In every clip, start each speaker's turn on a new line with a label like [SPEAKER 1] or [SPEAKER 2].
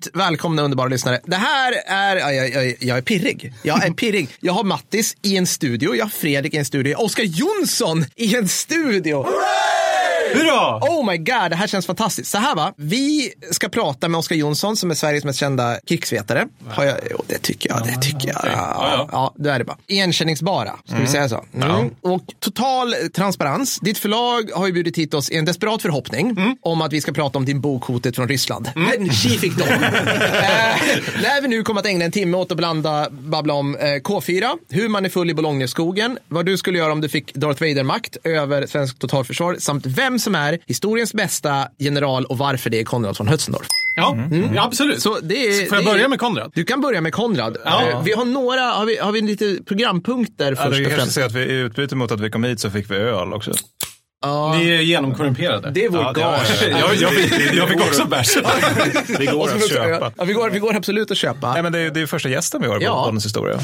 [SPEAKER 1] Varmt välkomna underbara lyssnare. Det här är, ja, jag, jag, jag är pirrig. Jag är pirrig. Jag har Mattis i en studio, jag har Fredrik i en studio, jag har Oskar Jonsson i en studio.
[SPEAKER 2] Hurra!
[SPEAKER 1] Oh my god, det här känns fantastiskt. Så här va, vi ska prata med Oskar Jonsson som är Sveriges mest kända krigsvetare. Har jag, jo, det tycker jag, det tycker jag.
[SPEAKER 2] Ja,
[SPEAKER 1] Ja, det är det bara. Igenkänningsbara, ska vi säga så. Mm. Och total transparens. Ditt förlag har ju bjudit hit oss i en desperat förhoppning om att vi ska prata om din bok Hotet från Ryssland. Men tji fick de. eh, när vi nu kommer att ägna en timme åt att blanda, babbla om eh, K4, hur man är full i Bologneskogen, vad du skulle göra om du fick Darth Vader-makt över svenskt totalförsvar, samt vem som är historiens bästa general och varför det är Konrad von Hötzendorf.
[SPEAKER 2] Ja, ja absolut.
[SPEAKER 1] Så det är,
[SPEAKER 2] Får jag
[SPEAKER 1] det är-
[SPEAKER 2] börja med Konrad?
[SPEAKER 1] Du kan börja med Konrad.
[SPEAKER 2] Ja.
[SPEAKER 1] Eh, Vi har några, har vi, har vi lite programpunkter först
[SPEAKER 3] du
[SPEAKER 1] och
[SPEAKER 3] kanske
[SPEAKER 1] främst?
[SPEAKER 3] säga att vi i utbyte mot att vi kom hit så fick vi öl också.
[SPEAKER 2] Ni är genomkorrumperade.
[SPEAKER 1] Det är vår
[SPEAKER 3] Ja,
[SPEAKER 1] gage.
[SPEAKER 2] jag, jag, fick, jag fick också bärs.
[SPEAKER 3] Det går
[SPEAKER 1] Och
[SPEAKER 3] att köpa.
[SPEAKER 1] Ja, vi, går, vi går absolut att köpa.
[SPEAKER 3] Nej, men det, är, det är första gästen vi har på
[SPEAKER 1] Ja.
[SPEAKER 3] historia.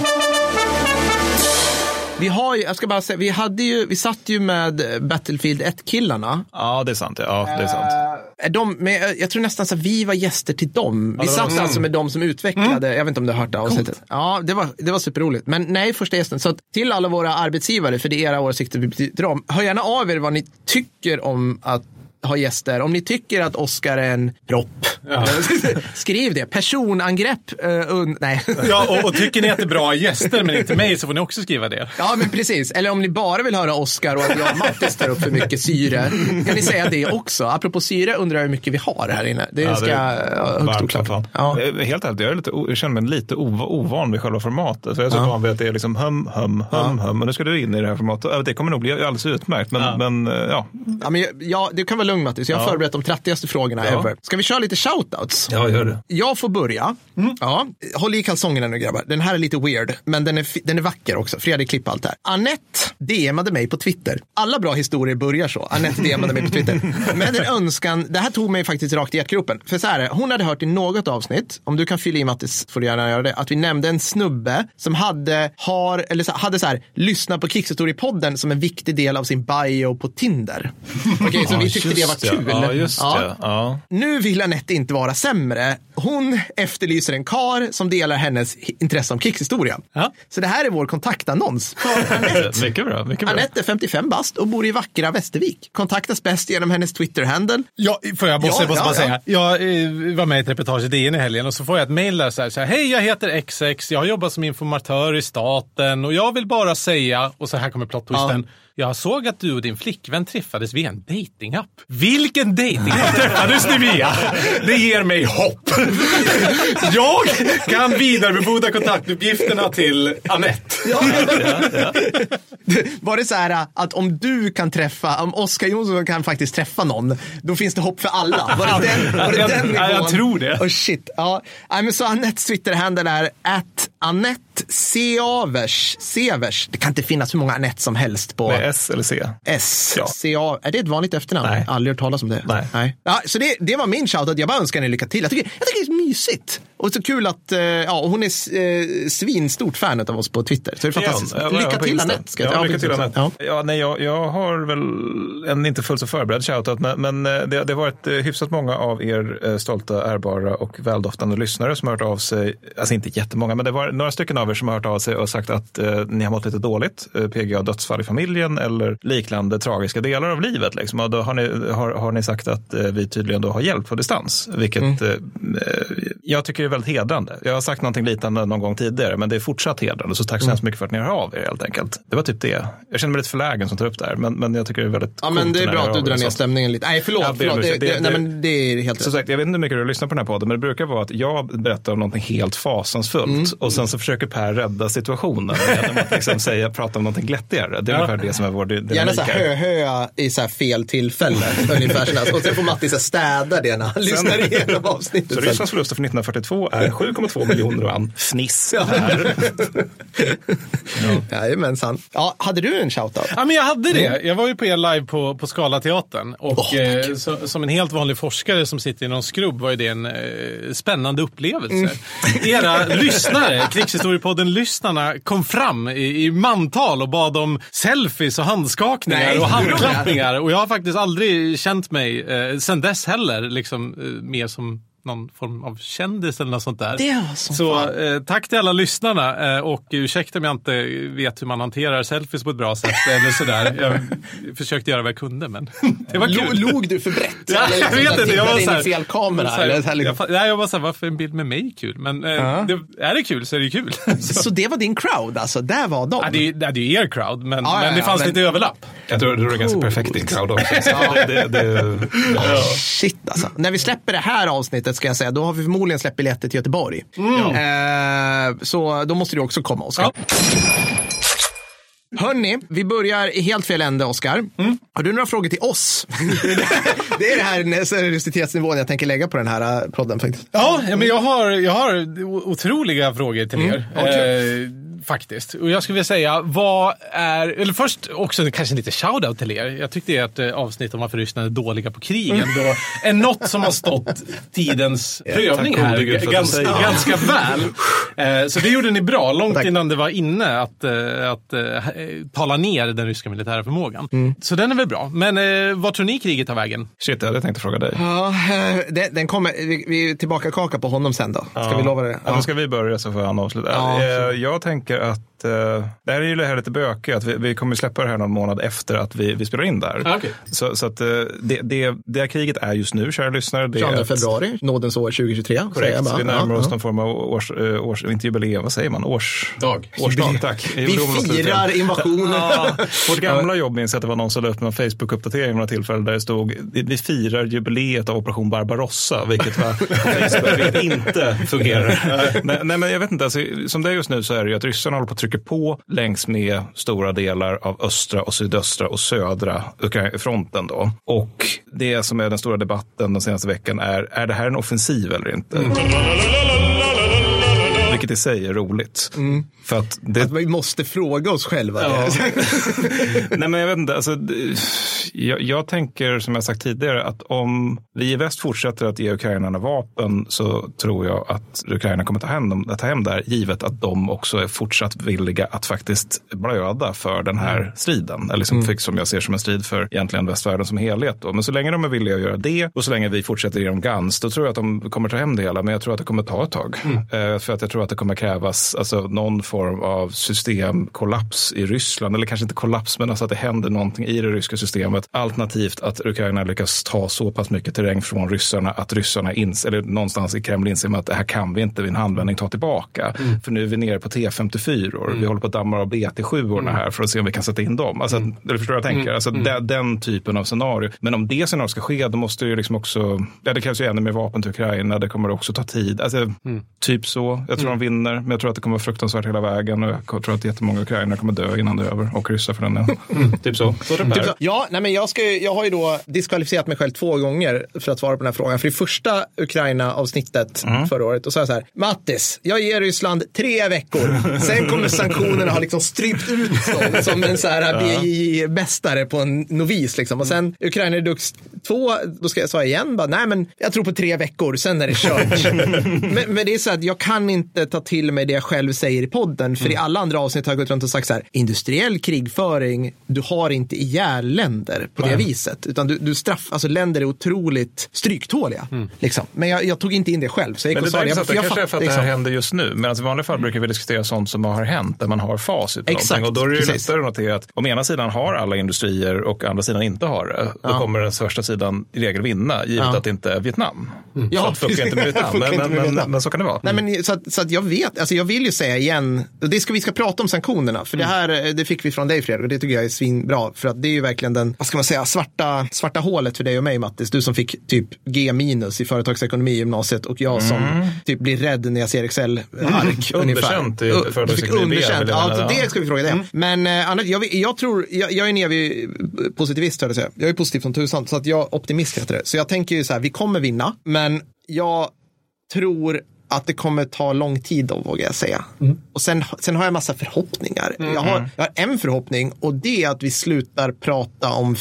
[SPEAKER 1] Vi har ju, jag ska bara säga, vi hade ju, vi satt ju med Battlefield 1-killarna.
[SPEAKER 3] Ja, det är sant. Ja, det är sant.
[SPEAKER 1] Är de, men jag, jag tror nästan så att vi var gäster till dem. Vi satt alltså med dem som utvecklade, jag vet inte om du har hört det avsnittet. Ja, det var, det var superroligt. Men nej, första gästen. Så till alla våra arbetsgivare, för det är era åsikter vi betyder om, hör gärna av er vad ni tycker om att ha gäster. Om ni tycker att Oscar är en propp, skriv det. Personangrepp, uh, nej.
[SPEAKER 2] Ja, och, och tycker ni att det är bra gäster men inte mig så får ni också skriva det.
[SPEAKER 1] Ja, men precis. Eller om ni bara vill höra Oscar och att jag och Mattis tar upp för mycket syre, kan ni säga det också. Apropå syre undrar jag hur mycket vi har här inne. Det
[SPEAKER 3] Ja,
[SPEAKER 1] ska
[SPEAKER 3] det
[SPEAKER 1] ja,
[SPEAKER 3] är
[SPEAKER 1] högst
[SPEAKER 3] som
[SPEAKER 1] oklart. Ja.
[SPEAKER 3] Eh, Helt ärligt, jag, är lite, jag känner mig lite ova, ovan vid själva formatet. För jag är så van vid att det är liksom hum, hum, hum, hum. Och nu ska du in i det här formatet. Ja, Det kommer nog bli alldeles utmärkt. Men ja, men, eh, ja.
[SPEAKER 1] Ja, men jag, ja, du kan vara lugn Mattis, jag har
[SPEAKER 3] Ja.
[SPEAKER 1] förberett de 30 frågorna
[SPEAKER 3] Ja.
[SPEAKER 1] ever. Ska vi köra lite shoutouts?
[SPEAKER 3] ja gör det.
[SPEAKER 1] Jag får börja.
[SPEAKER 3] Mm.
[SPEAKER 1] Ja, håll i kalsongerna nu grabbar. Den här är lite weird, men den är, den är vacker också. Fredrik klippa allt här. Annette DMade mig på Twitter. Alla bra historier börjar så. Annette DMade mig på Twitter. Med en önskan, det här tog mig faktiskt rakt i hjärtgropen. För så här, hon hade hört i något avsnitt, om du kan fylla i Mattis får du gärna göra det, att vi nämnde en snubbe som hade, har, eller så, hade så här, lyssnat på Krigshistoriepodden som en viktig del av sin bio på Tinder. Okej, så vi tyckte det var
[SPEAKER 3] Just
[SPEAKER 1] kul.
[SPEAKER 3] Ja, just det. Ja.
[SPEAKER 1] Nu vill Anette inte vara sämre. Hon efterlyser en kar som delar hennes intresse om krigshistoria.
[SPEAKER 2] Ja.
[SPEAKER 1] Så det här är vår kontaktannons för Anette.
[SPEAKER 3] Mycket bra. Mycket bra.
[SPEAKER 1] Anette är 55 bast och bor i vackra Västervik. Kontaktas bäst genom hennes Twitter-handle.
[SPEAKER 2] Ja, får jag måste,
[SPEAKER 1] Ja,
[SPEAKER 2] måste
[SPEAKER 1] ja,
[SPEAKER 2] bara
[SPEAKER 1] ja.
[SPEAKER 2] säga. Jag eh, var med i ett reportage i DN i helgen och så får jag ett mejl där så här, så här. Hej, jag heter XX, jag har jobbat som informatör i staten och jag vill bara säga, och så här kommer plot-twisten. Jag såg att du och din flickvän träffades via en datingapp. Vilken datingapp träffades ni via? Det ger mig hopp. Jag kan vidarebefordra kontaktuppgifterna till Anette.
[SPEAKER 1] Var det så här att om du kan träffa, om Oskar Jonsson kan faktiskt träffa någon, då finns det hopp för alla? Var det den, var det den
[SPEAKER 2] ja, jag
[SPEAKER 1] nivån?
[SPEAKER 2] tror det.
[SPEAKER 1] Oh shit. Ja, men så Anettes Twitter-handle är att Anette Severs. Severs. Det kan inte finnas hur många Anette som helst på
[SPEAKER 3] Med S eller C?
[SPEAKER 1] S.
[SPEAKER 3] Ja.
[SPEAKER 1] C-A. Är det ett vanligt efternamn?
[SPEAKER 3] Nej.
[SPEAKER 1] Aldrig hört talas om det.
[SPEAKER 3] Nej.
[SPEAKER 1] Ja, så det, det var min shoutout. Jag bara önskar henne lycka till. Jag tycker, jag tycker det är mysigt. Och så kul att eh, ja, hon är eh, svinstort fan av oss på Twitter. Så det är fantastiskt.
[SPEAKER 3] Ja, ja,
[SPEAKER 1] lycka till. Anette.
[SPEAKER 3] Ja,
[SPEAKER 1] på
[SPEAKER 3] lycka till. Anette.
[SPEAKER 1] Ja.
[SPEAKER 3] Ja. nej, jag, jag har väl en inte fullt så förberedd shoutout, men, men eh, det, det har varit hyfsat många av er stolta, ärbara och väldoftande lyssnare som har hört av sig, alltså inte jättemånga, men det var några stycken av er som har hört av sig och sagt att eh, ni har mått lite dåligt, eh, PGA dödsfall i familjen eller liknande tragiska delar av livet. Liksom. Och då har ni, har, har ni sagt att eh, vi tydligen då har hjälp på distans, vilket
[SPEAKER 1] Mm.
[SPEAKER 3] jag tycker är väldigt hedrande. Jag har sagt någonting liknande någon gång tidigare, men det är fortsatt hedrande. Så tack så
[SPEAKER 1] Mm.
[SPEAKER 3] hemskt mycket för att ni hör av er helt enkelt. Det var typ det. Jag känner mig lite förlägen som tar upp det här, men, men jag tycker det är väldigt
[SPEAKER 1] Ja, men det är bra att du drar
[SPEAKER 3] er
[SPEAKER 1] ner
[SPEAKER 3] sånt.
[SPEAKER 1] stämningen lite. Nej, förlåt.
[SPEAKER 3] Ber om
[SPEAKER 1] förlåt. Det, det,
[SPEAKER 3] Det-
[SPEAKER 1] nej,
[SPEAKER 3] det-
[SPEAKER 1] men det är helt
[SPEAKER 3] Som sagt, jag vet inte hur mycket du lyssnar på den här podden, men det brukar vara att jag berättar om någonting helt fasansfullt
[SPEAKER 1] Mm.
[SPEAKER 3] och sen så försöker Per rädda situationen genom att liksom säga, prata om någonting glättigare. Det är
[SPEAKER 2] Ja.
[SPEAKER 3] ungefär det som är vår dy-
[SPEAKER 1] Gärna
[SPEAKER 3] dynamik
[SPEAKER 1] så här hö-hö i så här fel tillfälle. ungefär sådär. Och sen får Matti så städa det när han lyssnar igenom avsnittet.
[SPEAKER 3] Så. Rysslands förluster för 1942 är 7,2 miljoner och en fniss. här.
[SPEAKER 1] Jajamensan. Ja, hade du en shoutout?
[SPEAKER 2] Ja, men jag hade det.
[SPEAKER 1] Mm.
[SPEAKER 2] Jag var ju på er live på, på Scalateatern. Och eh, så, som en helt vanlig forskare som sitter i någon skrubb var ju det en eh, spännande upplevelse.
[SPEAKER 1] Mm.
[SPEAKER 2] Era lyssnare, Krigshistoriepodden-lyssnarna, kom fram i, i mantal och bad om selfies och handskakningar
[SPEAKER 1] Nej,
[SPEAKER 2] och handklappningar. Och jag har faktiskt aldrig känt mig, eh, sen dess heller, liksom, eh, mer som någon form av kändis eller något sånt där.
[SPEAKER 1] Det var som
[SPEAKER 2] så
[SPEAKER 1] fan.
[SPEAKER 2] eh, tack till alla lyssnarna eh, och ursäkta om jag inte vet hur man hanterar selfies på ett bra sätt eller sådär. Jag försökte göra vad jag kunde men det var
[SPEAKER 1] Lo,
[SPEAKER 2] kul.
[SPEAKER 1] log du för brett?
[SPEAKER 2] Ja, jag
[SPEAKER 1] liksom,
[SPEAKER 2] vet inte, jag var så här-
[SPEAKER 1] fel kamera?
[SPEAKER 2] Så här,
[SPEAKER 1] eller så här, liksom.
[SPEAKER 2] jag, nej, jag var så här, varför är en bild med mig kul? Men eh, det, är det kul så är det kul. så,
[SPEAKER 1] Så det var din crowd alltså? Där var de?
[SPEAKER 2] ja, det, är- det är ju er crowd, men,
[SPEAKER 1] ja,
[SPEAKER 2] men det
[SPEAKER 1] ja,
[SPEAKER 2] fanns
[SPEAKER 1] men-
[SPEAKER 2] lite överlapp.
[SPEAKER 3] Jag tror det är ganska perfekt en crowd också. Så det, det,
[SPEAKER 1] Shit alltså. När vi släpper det här avsnittet ska jag säga, då har vi förmodligen släppt biljetter till Göteborg. Eh, så då måste du också komma Oskar.
[SPEAKER 2] Ja.
[SPEAKER 1] Hörni, vi börjar i helt fel ände, Oskar. Har du några frågor till oss? det är det här seriositetsnivån jag tänker lägga på den här eh, podden faktiskt.
[SPEAKER 2] Ja, men jag har, jag har otroliga frågor till er. Eh, faktiskt. Och jag skulle vilja säga, vad är, eller först också kanske lite shout-out till er. Jag tyckte ert eh, avsnitt om varför Ryssland är dåliga på krig ändå är något som har stått tidens prövning här
[SPEAKER 3] att
[SPEAKER 2] ganska, ganska väl. Eh, så det gjorde ni bra, långt
[SPEAKER 1] Tack.
[SPEAKER 2] innan det var inne att, eh, att eh, tala ner den ryska militära förmågan. Så den är väl bra. Men vad tror ni kriget tar vägen?
[SPEAKER 3] shit, jag hade tänkt fråga dig.
[SPEAKER 1] Ja, den kommer, vi, vi är tillbaka kaka på honom sen då. Ska vi lova det?
[SPEAKER 3] Ja. Då ska vi börja så får han avsluta.
[SPEAKER 1] Ja.
[SPEAKER 3] Jag tänker att eh, det här är ju det här lite bökigt. Att vi, vi kommer släppa det här någon månad efter att vi, vi spelar in där.
[SPEAKER 2] Ah, okej.
[SPEAKER 3] Så, så att eh, det, det, det här kriget är just nu, kära lyssnare. Det är
[SPEAKER 1] 22
[SPEAKER 3] ett-
[SPEAKER 1] februari, nådens år 2023. säger
[SPEAKER 3] Korrekt,
[SPEAKER 1] bara.
[SPEAKER 3] vi närmar
[SPEAKER 1] Ja,
[SPEAKER 3] oss
[SPEAKER 1] ja.
[SPEAKER 3] någon form av års, eh, års, inte jubileum, vad säger man? Års,
[SPEAKER 2] Dag.
[SPEAKER 3] Årsdag, tack.
[SPEAKER 1] Vi firar invasionen.
[SPEAKER 3] Ja, vårt gamla jobb minns jag att det var någon som la upp någon Facebook-uppdatering vid några tillfällen där det stod vi firar jubileet av Operation Barbarossa, vilket, var, Facebook, vilket inte fungerar. nej, nej, men jag vet inte, alltså, som det är just nu så är det ju att ryssarna håller på att trycka på längs med stora delar av östra och sydöstra och södra fronten då. Och det som är den stora debatten den senaste veckan är, är det här en offensiv eller inte? Mm. Vilket i sig är roligt. För att det,
[SPEAKER 1] Att vi måste fråga oss själva.
[SPEAKER 3] Nej, men jag vet inte. Alltså, jag, jag tänker, som jag sagt tidigare, att om vi i väst fortsätter att ge ukrainarna vapen så tror jag att Ukraina kommer ta hem, dem, ta hem det här, givet att de också är fortsatt villiga att faktiskt blöda för den här striden. Eller som, som jag ser som en strid för egentligen västvärlden som helhet. Då. Men så länge de är villiga att göra det och så länge vi fortsätter ge dem GANS, då tror jag att de kommer ta hem det hela. Men jag tror att det kommer ta ett tag. Eh, för att jag tror att det kommer krävas alltså, någon form av systemkollaps i Ryssland. Eller kanske inte kollaps, men alltså att det händer någonting i det ryska systemet. Alternativt att Ukraina lyckas ta så pass mycket terräng från ryssarna att ryssarna ins eller någonstans i Kreml inser att det här kan vi inte vid en handvändning ta tillbaka. För nu är vi nere på T54 år. Vi håller på att damma av BT7 orna här för att se om vi kan sätta in dem. Alltså, Du förstår vad jag tänker? Alltså, den, den typen av scenario. Men om det scenariot ska ske, då måste ju liksom också, ja, det krävs ju ännu mer vapen till Ukraina. Det kommer också ta tid. Alltså, Typ så. Jag tror de vinner, men jag tror att det kommer vara fruktansvärt hela vägen. Och jag tror att jättemånga ukrainare kommer dö innan det är över. Och ryssar för den delen. Typ så. så
[SPEAKER 1] Typ så. Ja, nej men jag, ska, jag har ju då diskvalificerat mig själv två gånger för att svara på den här frågan. För i första Ukraina-avsnittet förra året, och sa jag så här, Mattis, jag ger Ryssland tre veckor. Sen kommer sanktionerna ha liksom strypt ut dem som en så här BJJ-mästare på en novis. Liksom. Och sen Ukraina Redux 2, då ska jag säga igen, bara, nej men jag tror på tre veckor, sen är det kört. men, men det är så att jag kan inte ta till mig det jag själv säger i podden, för i alla andra avsnitt har jag gått runt och sagt så här, industriell krigföring, du har inte ihjäl länder på det viset, utan du, du straff, alltså länder är otroligt stryktåliga. Liksom. Men jag, jag tog inte in det själv, så jag gick
[SPEAKER 3] Men
[SPEAKER 1] och
[SPEAKER 3] det,
[SPEAKER 1] sa
[SPEAKER 3] där
[SPEAKER 1] det. Jag, jag
[SPEAKER 3] kanske är för att det här
[SPEAKER 1] liksom.
[SPEAKER 3] händer just nu. Medan i vanliga fall brukar vi diskutera sånt som har hänt, där man har facit.
[SPEAKER 1] Exakt.
[SPEAKER 3] Och då är det ju lättare att notera att om ena sidan har alla industrier och andra sidan inte har det, då kommer den första sidan i regel vinna, givet
[SPEAKER 1] Ja.
[SPEAKER 3] att det inte är Vietnam.
[SPEAKER 1] Ja,
[SPEAKER 3] så funkar inte med Vietnam. Men, men, men, men så kan det vara.
[SPEAKER 1] Nej, men, så, att, så att jag vet, alltså jag vill ju säga igen, och det ska, vi ska prata om sanktionerna, för det här eh, det fick vi från dig Fredrik och det tycker jag är svinbra, för att det är ju verkligen den, vad ska man säga, svarta, svarta hålet för dig och mig Mattis, du som fick typ G minus i företagsekonomi i gymnasiet och jag som typ blir rädd när jag ser Excel-ark.
[SPEAKER 3] Underkänt i företagsekonomi,
[SPEAKER 1] underkänt, ja,
[SPEAKER 3] mena.
[SPEAKER 1] så det ska vi fråga dig om. Men eh, annars, jag, jag tror, jag, jag är en evig positivist, höll jag säga. Jag är positiv som tusan, så att jag optimist heter det. Så jag tänker ju så här, vi kommer vinna, men jag tror att det kommer ta lång tid då, vågar jag säga. Och sen, sen har jag massa förhoppningar. Jag, har, jag har en förhoppning och det är att vi slutar prata om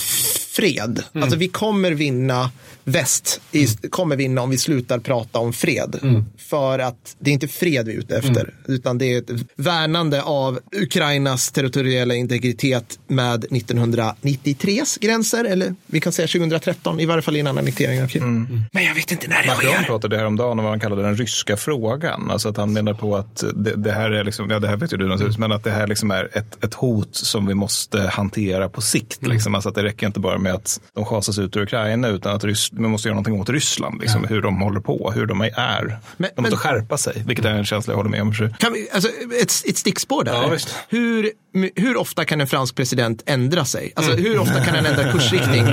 [SPEAKER 1] fred. Alltså vi kommer vinna väst i, kommer vinna om vi slutar prata om fred. För att det är inte fred vi är ute efter, utan det är ett värnande av Ukrainas territoriella integritet med 1993s gränser, eller vi kan säga 2013, i varje fall innan annekteringen av Krim. Men jag vet inte när det
[SPEAKER 3] Macron
[SPEAKER 1] sker.
[SPEAKER 3] pratade häromdagen om vad han kallade den ryska frågan. Alltså att han menar på att det, det här är liksom, ja det här vet ju du naturligtvis, men att det här liksom är ett, ett hot som vi måste hantera på sikt. Liksom. Alltså att det räcker inte bara med att de schasas ut ur Ukraina, utan att Rys, man måste göra någonting åt Ryssland, liksom, hur de håller på, hur de är.
[SPEAKER 1] Men-
[SPEAKER 3] de måste
[SPEAKER 1] men-
[SPEAKER 3] skärpa sig, vilket är en känsla jag håller med om.
[SPEAKER 1] Kan vi, alltså, ett, ett stickspår där.
[SPEAKER 3] Ja,
[SPEAKER 1] hur, hur ofta kan en fransk president ändra sig? Alltså, hur ofta kan han ändra kursriktning?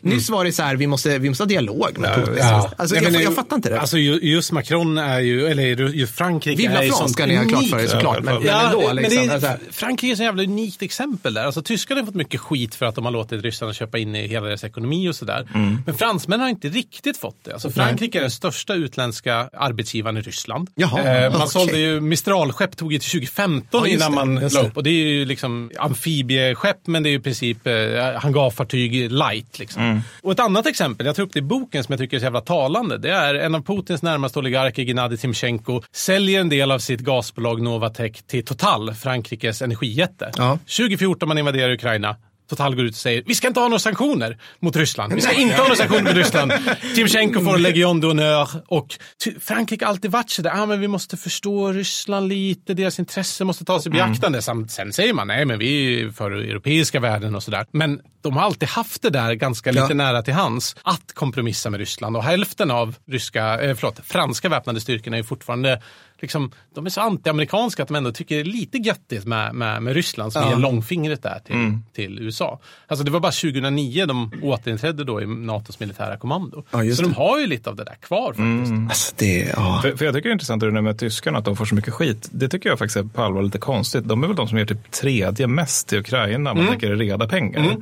[SPEAKER 1] Nyss var det så här, vi måste, vi måste ha dialog med Putin.
[SPEAKER 2] Ja.
[SPEAKER 1] Alltså,
[SPEAKER 2] Nej,
[SPEAKER 1] jag, jag fattar inte det.
[SPEAKER 2] Alltså ju- just Macron är ju, eller ju Frankrike
[SPEAKER 1] Villa
[SPEAKER 2] är ju sånt
[SPEAKER 1] ska ni ha klart för er såklart. Men, men
[SPEAKER 2] Ja,
[SPEAKER 1] ändå.
[SPEAKER 2] men
[SPEAKER 1] Liksom,
[SPEAKER 2] det Frankrike är ett jävla unikt exempel där. Alltså, tyskarna har fått mycket skit för att de har låtit Ryssland köpa in i hela deras ekonomi och sådär.
[SPEAKER 1] Mm.
[SPEAKER 2] Men fransmännen har inte riktigt fått det. Alltså, Frankrike är den största utländska arbetsgivaren i Ryssland.
[SPEAKER 1] Jaha,
[SPEAKER 2] Eh, man
[SPEAKER 1] okej.
[SPEAKER 2] sålde ju Mistralskepp tog ju till 2015
[SPEAKER 1] Ja,
[SPEAKER 2] innan man la upp. Och det är ju liksom amfibieskepp men det är ju i princip eh, hangarfartyg light. Liksom.
[SPEAKER 1] Mm.
[SPEAKER 2] Och ett annat exempel, jag tar upp det i boken som jag tycker är så jävla talande. Det är en av Putins närmaste oligarker, Gennadij Timchenko, säljer en del av sitt gasbolag Novatec till Total, Frankrikes energijätte.
[SPEAKER 1] Ja.
[SPEAKER 2] 2014 man invaderar Ukraina. Total går ut och säger vi ska inte ha några sanktioner mot Ryssland. Vi ska inte ha några sanktioner mot Ryssland. Timchenko får Legion d'honneur och Frankrike har alltid varit sådär, ah, men vi måste förstå Ryssland lite, deras intresse måste tas i beaktande. Samt, sen säger man, nej men vi är för europeiska värden och sådär. Men de har alltid haft det där ganska lite
[SPEAKER 1] Ja.
[SPEAKER 2] nära till hands att kompromissa med Ryssland och hälften av ryska, eh, förlåt, franska väpnade styrkorna är fortfarande Liksom, de är så anti-amerikanska att de ändå tycker det är lite göttigt med, med, med Ryssland som
[SPEAKER 1] Ja.
[SPEAKER 2] ger långfingret där till, till USA. Alltså det var bara 2009 de återinträdde då i NATOs militära kommando.
[SPEAKER 1] Ja,
[SPEAKER 2] så de
[SPEAKER 1] det.
[SPEAKER 2] har ju lite av det där kvar faktiskt.
[SPEAKER 1] alltså, det, ja.
[SPEAKER 3] För, för jag tycker det är intressant det där med tyskarna, att de får så mycket skit. Det tycker jag faktiskt är på allvar lite konstigt. De är väl de som ger typ tredje mest till Ukraina, om man tänker i reda pengar.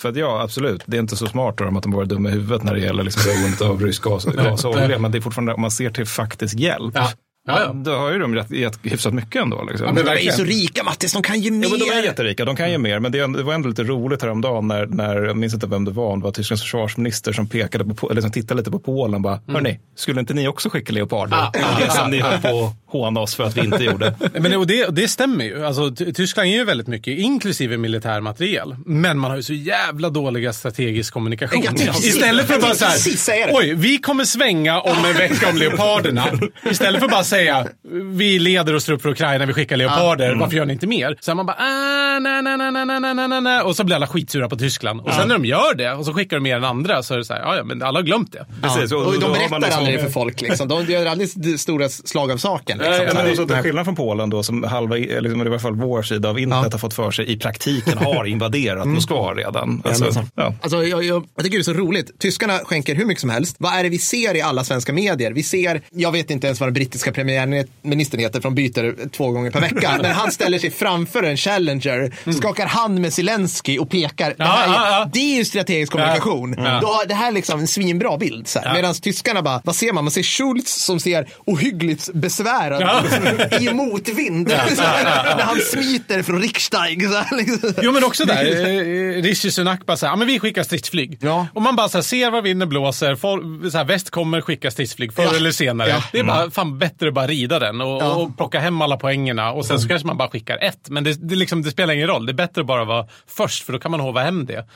[SPEAKER 3] För att ja, absolut, det är inte så smart av dem att de bara är dumma i huvudet när det gäller liksom beroendet av rysk gas, gas och olja. Men det är fortfarande, om man ser till faktisk hjälp,
[SPEAKER 2] Ja. Ja, ja.
[SPEAKER 3] då har ju de rätt- gett hyfsat mycket ändå. Liksom.
[SPEAKER 2] men
[SPEAKER 1] De är så rika Mattis, de kan ju mer.
[SPEAKER 3] Ja, men de är jätterika, de kan ju mer. Men det, är det var ändå lite roligt häromdagen när, när jag minns inte vem det var, det var Tysklands försvarsminister som pekade på, eller som tittade lite på Polen och bara, hörni, skulle inte ni också skicka leoparder?
[SPEAKER 2] Ah, ah,
[SPEAKER 3] det som ni höll på att håna oss för att vi inte gjorde.
[SPEAKER 2] Men det, och det, stämmer ju. Alltså, Ty- Tyskland ger ju väldigt mycket, inklusive militär materiel. Men man har ju så jävla dåliga strategisk kommunikation. Istället för att bara så här, oj, vi kommer svänga om en vecka om leoparderna. Istället för bara säga, vi leder oss upp för Ukraina, vi skickar leoparder, varför gör ni inte mer? Så är man bara, ah, nej, nej, nej, nej, nej, nej, nej, nej. Och så blir alla skitsura på Tyskland. Och sen när de gör det, och så skickar de mer än andra, så är det så här, ja, ja, men alla har glömt det.
[SPEAKER 3] Precis,
[SPEAKER 1] Ja.
[SPEAKER 3] och-
[SPEAKER 1] Och,
[SPEAKER 3] och
[SPEAKER 1] de berättar
[SPEAKER 3] man liksom-
[SPEAKER 1] aldrig för folk. Liksom. De gör aldrig st- stora slag av saken. Liksom.
[SPEAKER 3] Ja, men det är
[SPEAKER 1] Så
[SPEAKER 3] till skillnad från Polen då, som halva, eller som i alla fall vår sida av internet har fått för sig, i praktiken har invaderat Moskva redan. Alltså,
[SPEAKER 1] men-
[SPEAKER 3] ja.
[SPEAKER 1] Alltså, jag, jag, jag tycker det är så roligt. Tyskarna skänker hur mycket som helst. Vad är det vi ser i alla svenska medier? Vi ser, jag vet inte ens vad den brittiska premiärministern heter, för de byter två gånger per vecka. Men han ställer sig framför en Challenger, skakar hand med Zelensky och pekar. Det, här,
[SPEAKER 2] Ja, ja, ja.
[SPEAKER 1] det är ju strategisk kommunikation. Då det här är liksom en svinbra bild. Så här. Medan tyskarna bara, vad ser man? Man ser Schultz som ser ohyggligt besvärad
[SPEAKER 2] Ja.
[SPEAKER 1] i motvind. Så här, När han smiter från Riksdag. Så här, liksom.
[SPEAKER 2] Jo men också där, eh, Rishi Sunak bara såhär, ja men vi skickar stridsflyg. Och man bara så här, ser var vinden blåser, for, så här, väst kommer skicka stridsflyg förr eller senare. Det är bara fan bättre bara rida den och,
[SPEAKER 1] Ja.
[SPEAKER 2] och plocka hem alla poängerna och sen så kanske man bara skickar ett. Men det, det, liksom, det spelar ingen roll, det är bättre att bara vara först för då kan man hova hem det.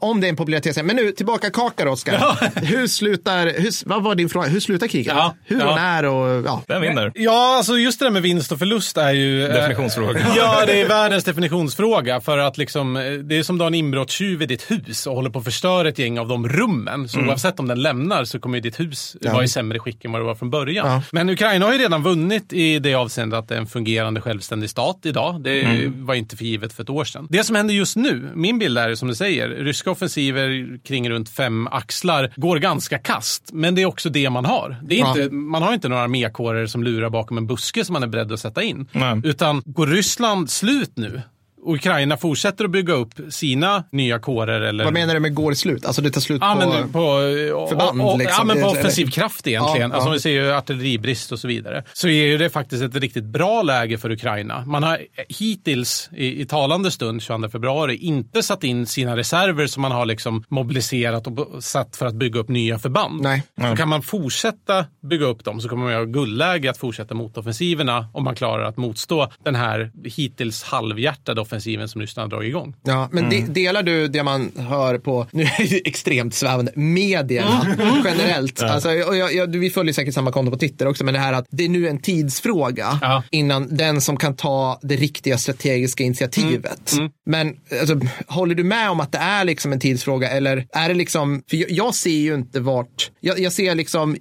[SPEAKER 1] Om det är en popularitet. Men nu tillbaka kakar Oskar. Hur slutar, hur, vad var din fråga? Hur slutar kriget?
[SPEAKER 2] Ja,
[SPEAKER 1] Hur
[SPEAKER 2] ja.
[SPEAKER 1] och när och ja.
[SPEAKER 3] Vem vinner?
[SPEAKER 2] Ja, alltså just det där med vinst och förlust är ju... eh,
[SPEAKER 3] Definitionsfråga.
[SPEAKER 2] Ja, det är världens definitionsfråga. För att liksom, eh, det är som du har en inbrottstjuv i ditt hus och håller på att förstöra ett gäng av de rummen. Så oavsett om den lämnar så kommer ju ditt hus vara i sämre skick än vad det var från början.
[SPEAKER 1] Ja.
[SPEAKER 2] Men Ukraina har ju redan vunnit i det avseendet att det är en fungerande självständig stat idag. Det var inte för givet för ett år sedan. Det som händer just nu, min bild är som du säger, ryska offensiver kring runt fem axlar går ganska kast. Men det är också det man har. Det är
[SPEAKER 1] Ja.
[SPEAKER 2] inte, man har inte några armékårer som lurar bakom en buske som man är beredd att sätta in.
[SPEAKER 3] Nej.
[SPEAKER 2] Utan går Ryssland slut nu Ukraina fortsätter att bygga upp sina nya kårer. Eller...
[SPEAKER 1] Vad menar du med går slut? Alltså det tar slut
[SPEAKER 2] ja,
[SPEAKER 1] på...
[SPEAKER 2] Men på
[SPEAKER 1] förband,
[SPEAKER 2] och, och,
[SPEAKER 1] liksom.
[SPEAKER 2] Ja, men på offensiv kraft egentligen.
[SPEAKER 1] Ja,
[SPEAKER 2] alltså,
[SPEAKER 1] ja.
[SPEAKER 2] vi ser ju artilleribrist och så vidare. Så är ju det faktiskt ett riktigt bra läge för Ukraina. Man har hittills i, i talande stund, 22 februari, inte satt in sina reserver som man har liksom mobiliserat och satt för att bygga upp nya förband.
[SPEAKER 1] Nej.
[SPEAKER 2] Så kan man fortsätta bygga upp dem så kommer man ha guldläge att fortsätta motoffensiverna om man klarar att motstå den här hittills halvhjärtade offensiven som Ryssland har dragit igång.
[SPEAKER 1] Ja, men de, delar du det man hör på, nu är det extremt svävande, medierna generellt. Alltså, och jag, jag, vi följer säkert samma konto på Twitter också, men det här att det är nu en tidsfråga
[SPEAKER 2] Ja.
[SPEAKER 1] innan den som kan ta det riktiga strategiska initiativet. Men alltså, håller du med om att det är liksom en tidsfråga eller är det liksom, för jag, jag ser ju inte vart, jag, jag ser liksom,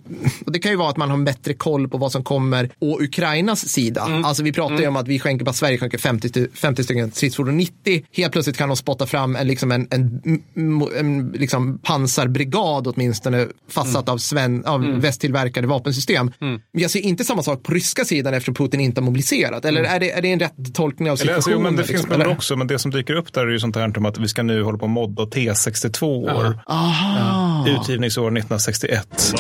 [SPEAKER 1] och det kan ju vara att man har bättre koll på vad som kommer å Ukrainas sida. Alltså vi pratar ju om att vi skänker, bara Sverige skänker 50, st- 50 stycken stridsfordon 90. Helt plötsligt kan de spotta fram en, liksom en, en, en, en liksom pansarbrigad åtminstone fastsatt av, sven, av västtillverkade vapensystem. Men jag ser inte samma sak på ryska sidan eftersom Putin inte har mobiliserat. Eller är det, är det en rätt tolkning av
[SPEAKER 3] Eller, alltså, jo,
[SPEAKER 1] situationen?
[SPEAKER 3] men det finns
[SPEAKER 1] liksom,
[SPEAKER 3] väl
[SPEAKER 1] eller?
[SPEAKER 3] också, men det som dyker upp där är ju sånt här om att vi ska nu hålla på och modda T62 år.
[SPEAKER 1] Aha.
[SPEAKER 3] Utgivningsår 1961.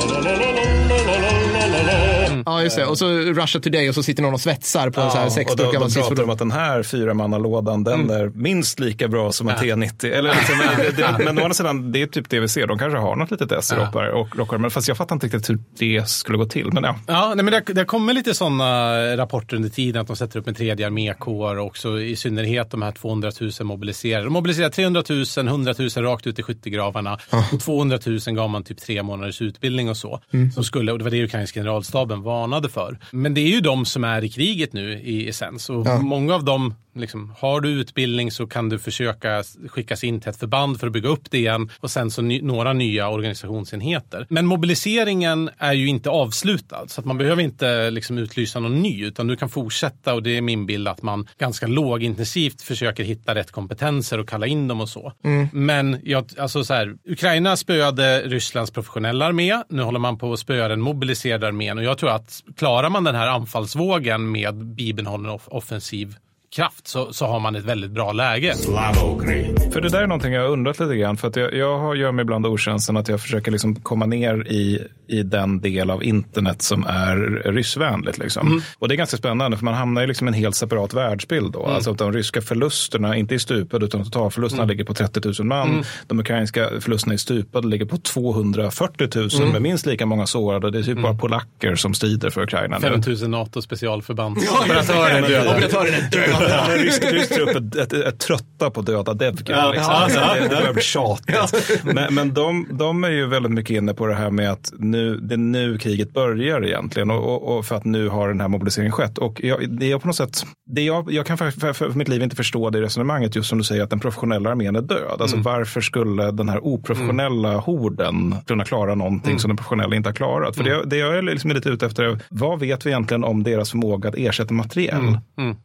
[SPEAKER 1] Ja, just det. Och så Russia Today och så sitter någon och svetsar på en så här
[SPEAKER 3] och då,
[SPEAKER 1] sexburk
[SPEAKER 3] då
[SPEAKER 1] gammal
[SPEAKER 3] pratar de om att den här fyramannalådan, den är minst lika bra som en T90. Eller liksom, det, det, men å andra sidan, det är typ det vi ser. De kanske har något litet S i rockar, och rockar, men fast jag fattar inte riktigt hur det skulle gå till. Men ja,
[SPEAKER 2] Ja, nej, men det, det kommer lite sådana rapporter under tiden att de sätter upp en tredje armékår och också i synnerhet de här 200 000 mobiliserade. De mobiliserar 300 000, 100 000 rakt ut i skyttegravarna och 200 000 gav man typ tre månaders utbildning och så. Som skulle, och det var det ukrainska generalstaben varnade för. Men det är ju de som är i kriget nu i essens och många av dem Liksom, har du utbildning så kan du försöka skickas in till ett förband för att bygga upp det igen och sen så ny, några nya organisationsenheter. Men mobiliseringen är ju inte avslutad så att man behöver inte liksom utlysa någon ny utan du kan fortsätta och det är min bild att man ganska lågintensivt försöker hitta rätt kompetenser och kalla in dem och så. Men jag, alltså så här, Ukraina spöade Rysslands professionella armé. Nu håller man på att spöa den mobiliserade armén och jag tror att klarar man den här anfallsvågen med bibehållen off- offensiv kraft så, så har man ett väldigt bra läge.
[SPEAKER 3] För det där är någonting jag har undrat lite grann. För att jag, jag gör mig ibland otjänsten att jag försöker liksom komma ner i, i den del av internet som är ryssvänligt. Liksom. Och det är ganska spännande för man hamnar i liksom en helt separat världsbild. Då. Alltså att de ryska förlusterna, inte i stupad utan totalförlusterna ligger på 30 000 man. De ukrainska förlusterna i stupad ligger på 240 000 med minst lika många sårade. Det är typ bara polacker som strider för Ukraina. nu.
[SPEAKER 2] 5000 NATO specialförband.
[SPEAKER 1] Operatören är död. Operatören är död.
[SPEAKER 3] Rysk, rysk trupp är, är, är trötta på döda.
[SPEAKER 2] Ja,
[SPEAKER 3] liksom.
[SPEAKER 2] ja, ja,
[SPEAKER 3] det, det
[SPEAKER 2] ja.
[SPEAKER 3] börjar bli tjatigt. Men, men de, de är ju väldigt mycket inne på det här med att nu, det är nu kriget börjar egentligen och, och, och för att nu har den här mobiliseringen skett. Och jag, det är på något sätt, det jag, jag kan för, för, för mitt liv inte förstå det resonemanget just som du säger att den professionella armén är död. Alltså varför skulle den här oprofessionella horden kunna klara någonting som den professionella inte har klarat? För det, det jag är liksom lite ute efter är, vad vet vi egentligen om deras förmåga att ersätta materiel?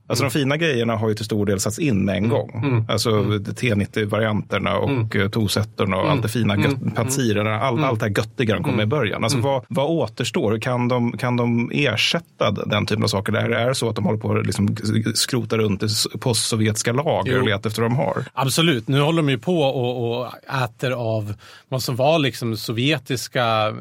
[SPEAKER 3] Alltså de fina grejerna har ju till stor del satts in med en gång. Alltså T90-varianterna och mm. tosettorna och allt det fina, mm. pansirerna, all, allt det här göttiga de kom med i början. Alltså vad, vad återstår? Kan de, kan de ersätta den typen av saker? Det är det så att de håller på att liksom skrota runt i postsovjetiska lager och letar efter vad de har?
[SPEAKER 2] Absolut, nu håller de ju på och, och äter av vad som var liksom sovjetiska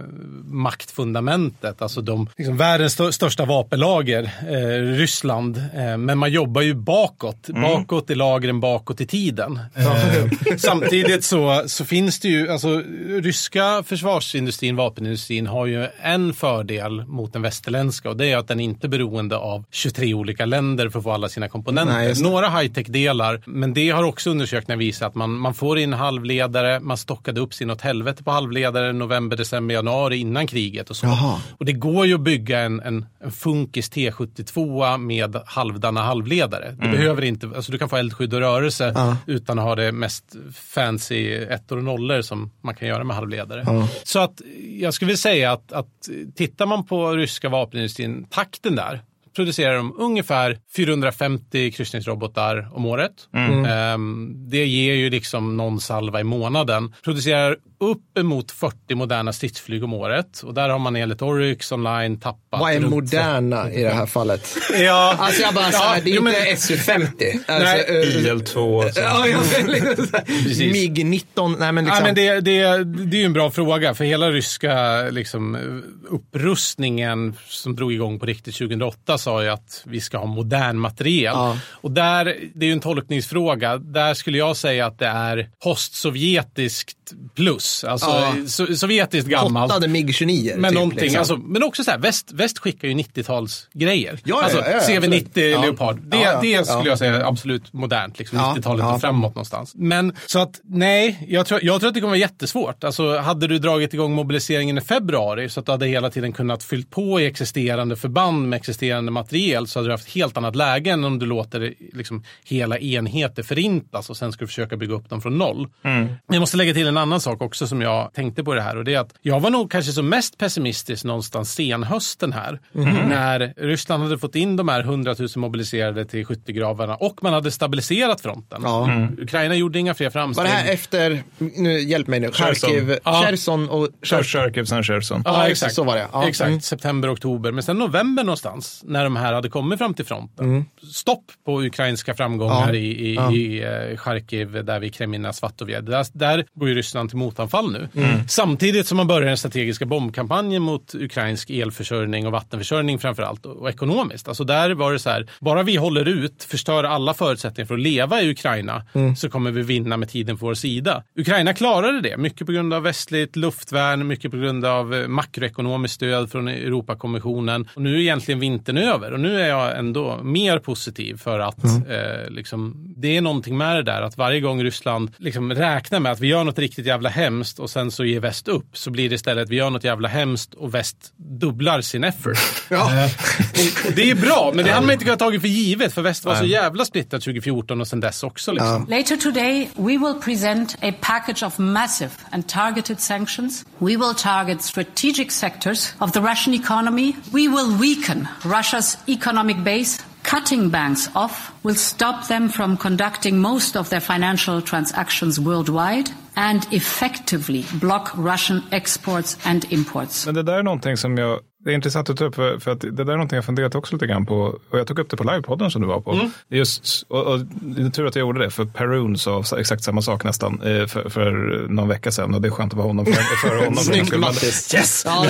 [SPEAKER 2] maktfundamentet, alltså de, liksom världens stö största vapenlager, eh, Ryssland. Eh, men man jobbar ju bakåt, mm. bakåt i lagren, bakåt i tiden. Eh, samtidigt så, så finns det ju, alltså ryska försvarsindustrin, vapenindustrin har ju en fördel mot den västerländska och det är att den inte är beroende av 23 olika länder för att få alla sina komponenter. Nej, Några high-tech-delar, men det har också undersökningar visat att man, man får in halvledare, man stockade upp sin åt helvete på halvledare november, december, januari innan kriget och så.
[SPEAKER 1] Jaha.
[SPEAKER 2] Och det går ju att bygga en, en, en Funkis T72 med halvdana halvledare. Du behöver inte, alltså du kan få eldskydd och rörelse
[SPEAKER 1] Ja.
[SPEAKER 2] utan att ha det mest fancy ettor och nollor som man kan göra med halvledare.
[SPEAKER 1] Ja.
[SPEAKER 2] Så att jag skulle vilja säga att, att tittar man på ryska vapenindustrin, takten där, producerar de ungefär 450 kryssningsrobotar om året.
[SPEAKER 1] Mm.
[SPEAKER 2] Ehm, det ger ju liksom någon salva i månaden. Producerar uppemot 40 moderna stridsflyg om året. Och där har man enligt Oryx online tappat...
[SPEAKER 1] Vad är
[SPEAKER 2] runt-
[SPEAKER 1] moderna i det här fallet?
[SPEAKER 2] Ja,
[SPEAKER 1] Alltså jag bara, så här, det är
[SPEAKER 2] men-
[SPEAKER 1] inte SU-50. Alltså,
[SPEAKER 2] Nej,
[SPEAKER 1] eh,
[SPEAKER 3] IL-2. alltså.
[SPEAKER 1] Ja, ja, men liksom så här,
[SPEAKER 2] Precis.
[SPEAKER 1] MIG-19, nej men liksom.
[SPEAKER 2] Ja, men det, det, det är ju en bra fråga, för hela ryska liksom, upprustningen som drog igång på riktigt 2008 sa ju att vi ska ha modern materiel.
[SPEAKER 1] Ja.
[SPEAKER 2] Och där, det är ju en tolkningsfråga. Där skulle jag säga att det är postsovjetiskt plus. Alltså
[SPEAKER 1] Ja.
[SPEAKER 2] so, sovjetiskt gammalt.
[SPEAKER 1] Hottade MIG-29.
[SPEAKER 2] Men,
[SPEAKER 1] typ,
[SPEAKER 2] någonting,
[SPEAKER 1] liksom.
[SPEAKER 2] alltså, men också så här, väst, väst skickar ju 90-talsgrejer.
[SPEAKER 1] Ja,
[SPEAKER 2] alltså,
[SPEAKER 1] ja, ja,
[SPEAKER 2] CV90
[SPEAKER 1] absolut. Ja.
[SPEAKER 2] Leopard. Det, det skulle
[SPEAKER 1] ja.
[SPEAKER 2] jag säga är absolut modernt. Liksom,
[SPEAKER 1] Ja,
[SPEAKER 2] 90-talet
[SPEAKER 1] ja.
[SPEAKER 2] och framåt någonstans. Men så att nej, jag tror, jag tror att det kommer vara jättesvårt. Alltså, hade du dragit igång mobiliseringen i februari så att du hade hela tiden kunnat fyllt på i existerande förband med existerande materiel så hade du haft helt annat läge än om du låter liksom, hela enheter förintas och sen ska du försöka bygga upp dem från noll. Jag måste lägga till en annan sak också som jag tänkte på det här och det är att jag var nog kanske som mest pessimistisk någonstans senhösten här. När Ryssland hade fått in de här 100 000 mobiliserade till skyttegravarna och man hade stabiliserat fronten.
[SPEAKER 1] Ja.
[SPEAKER 2] Ukraina gjorde inga fler
[SPEAKER 1] Var
[SPEAKER 2] framsteg.
[SPEAKER 1] det här efter, nu hjälp mig nu,
[SPEAKER 3] Cherson.
[SPEAKER 1] Charkiv,
[SPEAKER 2] Ja.
[SPEAKER 1] Cherson och
[SPEAKER 3] Först Charkiv, sen Cherson.
[SPEAKER 2] Ja,
[SPEAKER 1] Ja,
[SPEAKER 2] exakt.
[SPEAKER 1] så var det. Ja.
[SPEAKER 2] Exakt,
[SPEAKER 1] Mm.
[SPEAKER 2] september, oktober. Men sen november någonstans, när de här hade kommit fram till fronten. Stopp på ukrainska framgångar
[SPEAKER 1] Mm. Ja.
[SPEAKER 2] i, i,
[SPEAKER 1] Ja.
[SPEAKER 2] i eh, Charkiv, där vid Kremina, Svatovjed. Där, där går ju Ryssland till motanfall nu.
[SPEAKER 1] Mm.
[SPEAKER 2] Samtidigt som man börjar den strategiska bombkampanjen mot ukrainsk elförsörjning och vattenförsörjning framför allt och, ekonomiskt. Alltså där var det så här, bara vi håller ut, förstör alla förutsättningar för att leva i Ukraina,
[SPEAKER 1] Mm.
[SPEAKER 2] så kommer vi vinna med tiden på vår sida. Ukraina klarade det, mycket på grund av västligt luftvärn, mycket på grund av eh, makroekonomiskt stöd från Europakommissionen. Och nu är egentligen vintern över och nu är jag ändå mer positiv för att eh, liksom, det är någonting med det där att varje gång Ryssland liksom räknar med att vi gör något riktigt jävla hemskt och sen så ger väst upp så blir det istället att vi gör något jävla hemskt och väst dubblar sin effort.
[SPEAKER 1] Ja.
[SPEAKER 2] Och det är bra, men det hade man inte kunnat tagit för givet för väst var så jävla splittrat 2014 och sen dess också. Liksom.
[SPEAKER 4] Later today, we will present a package of massive and targeted sanctions. We will target strategic sectors of the Russian economy. We will weaken Russia's economic base. Cutting banks off will stop them from conducting most of their financial transactions worldwide and effectively block Russian exports and imports.
[SPEAKER 3] Men det där är någonting som jag, det är intressant att ta upp för, för att det där är någonting jag funderat också lite grann på. Och jag tog upp det på livepodden som du var på. Är Just, och, och det är tur att jag gjorde det för Perun sa exakt samma sak nästan eh, för, för någon vecka sedan. Och det är skönt att vara honom för, för honom.
[SPEAKER 1] Snyggt Mattis.
[SPEAKER 3] Yes!
[SPEAKER 1] Ja.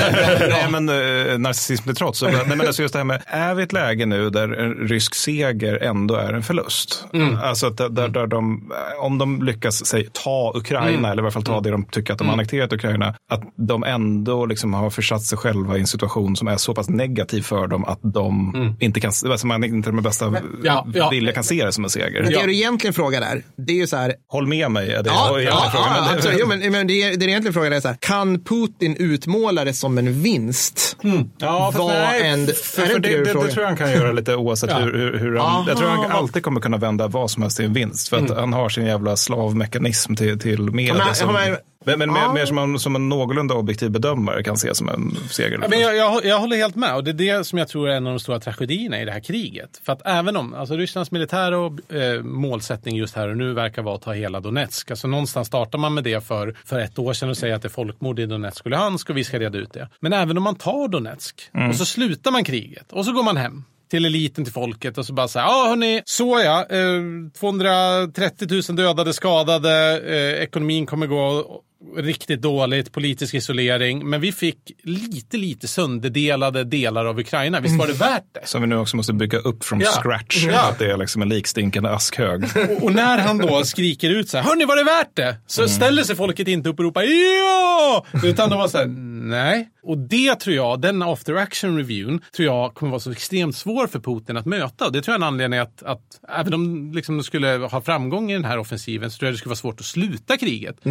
[SPEAKER 3] Nej, men uh, narcissism till trots. Nej, men alltså just det här med, är vi ett läge nu där en rysk seger ändå är en förlust? Alltså att där, där, de, om de lyckas säg, ta Ukraina, eller i alla fall ta det de tycker att de har annekterat Ukraina, att de ändå liksom har försatt sig själva i en situation som är så pass negativ för dem att de inte kan, alltså man inte med bästa
[SPEAKER 2] ja, ja.
[SPEAKER 3] vilja kan se det som en seger.
[SPEAKER 1] Men
[SPEAKER 2] Ja.
[SPEAKER 1] det du egentligen frågar där, det är ju så här,
[SPEAKER 3] Håll med mig, är det
[SPEAKER 1] Ja,
[SPEAKER 3] jag
[SPEAKER 1] ja,
[SPEAKER 3] egentligen frågar.
[SPEAKER 1] ja,
[SPEAKER 3] Men det-.
[SPEAKER 1] Jo, men, men det, är- det är egentligen frågan är så här, kan Putin utmåla det som en vinst?
[SPEAKER 3] Ja, fast nej,
[SPEAKER 1] än-
[SPEAKER 3] för,
[SPEAKER 1] är det
[SPEAKER 3] för det,
[SPEAKER 1] det
[SPEAKER 3] det, tror jag han kan göra lite oavsett hur, hur, hur han... Jag tror han alltid kommer kunna vända vad som helst till en vinst. För att han har sin jävla slavmekanism till, till media.
[SPEAKER 1] men-
[SPEAKER 3] som,
[SPEAKER 1] men-
[SPEAKER 3] men,
[SPEAKER 1] Ja.
[SPEAKER 3] mer som, en, som en någorlunda objektiv bedömare kan se som en seger.
[SPEAKER 2] Men jag, jag, jag håller helt med och det är det som jag tror är en av de stora tragedierna i det här kriget. För att även om alltså Rysslands militära och, eh, målsättning just här och nu verkar vara att ta hela Donetsk. Alltså någonstans startar man med det för, för ett år sedan och säger att det är folkmord i Donetsk och Luhansk och vi ska reda ut det. Men även om man tar Donetsk och så slutar man kriget och så går man hem till eliten, till folket och så bara säga, ja hörni, så ja, eh, 230 000 dödade, skadade, eh, ekonomin kommer gå riktigt dåligt, politisk isolering, men vi fick lite, lite sönderdelade delar av Ukraina. Visst var det värt det?
[SPEAKER 3] Som vi nu också måste bygga upp från
[SPEAKER 2] Ja.
[SPEAKER 3] scratch.
[SPEAKER 2] Ja.
[SPEAKER 3] Att det är liksom en likstinkande askhög.
[SPEAKER 2] Och, och när han då skriker ut så här, hörni var det värt det? Så ställer sig folket inte upp och ropar ja! Utan de var så här, nej. Och det tror jag, den after action reviewn, tror jag kommer vara så extremt svår för Putin att möta. Och det tror jag är en anledning att, att även om liksom de skulle ha framgång i den här offensiven så tror jag det skulle vara svårt att sluta kriget.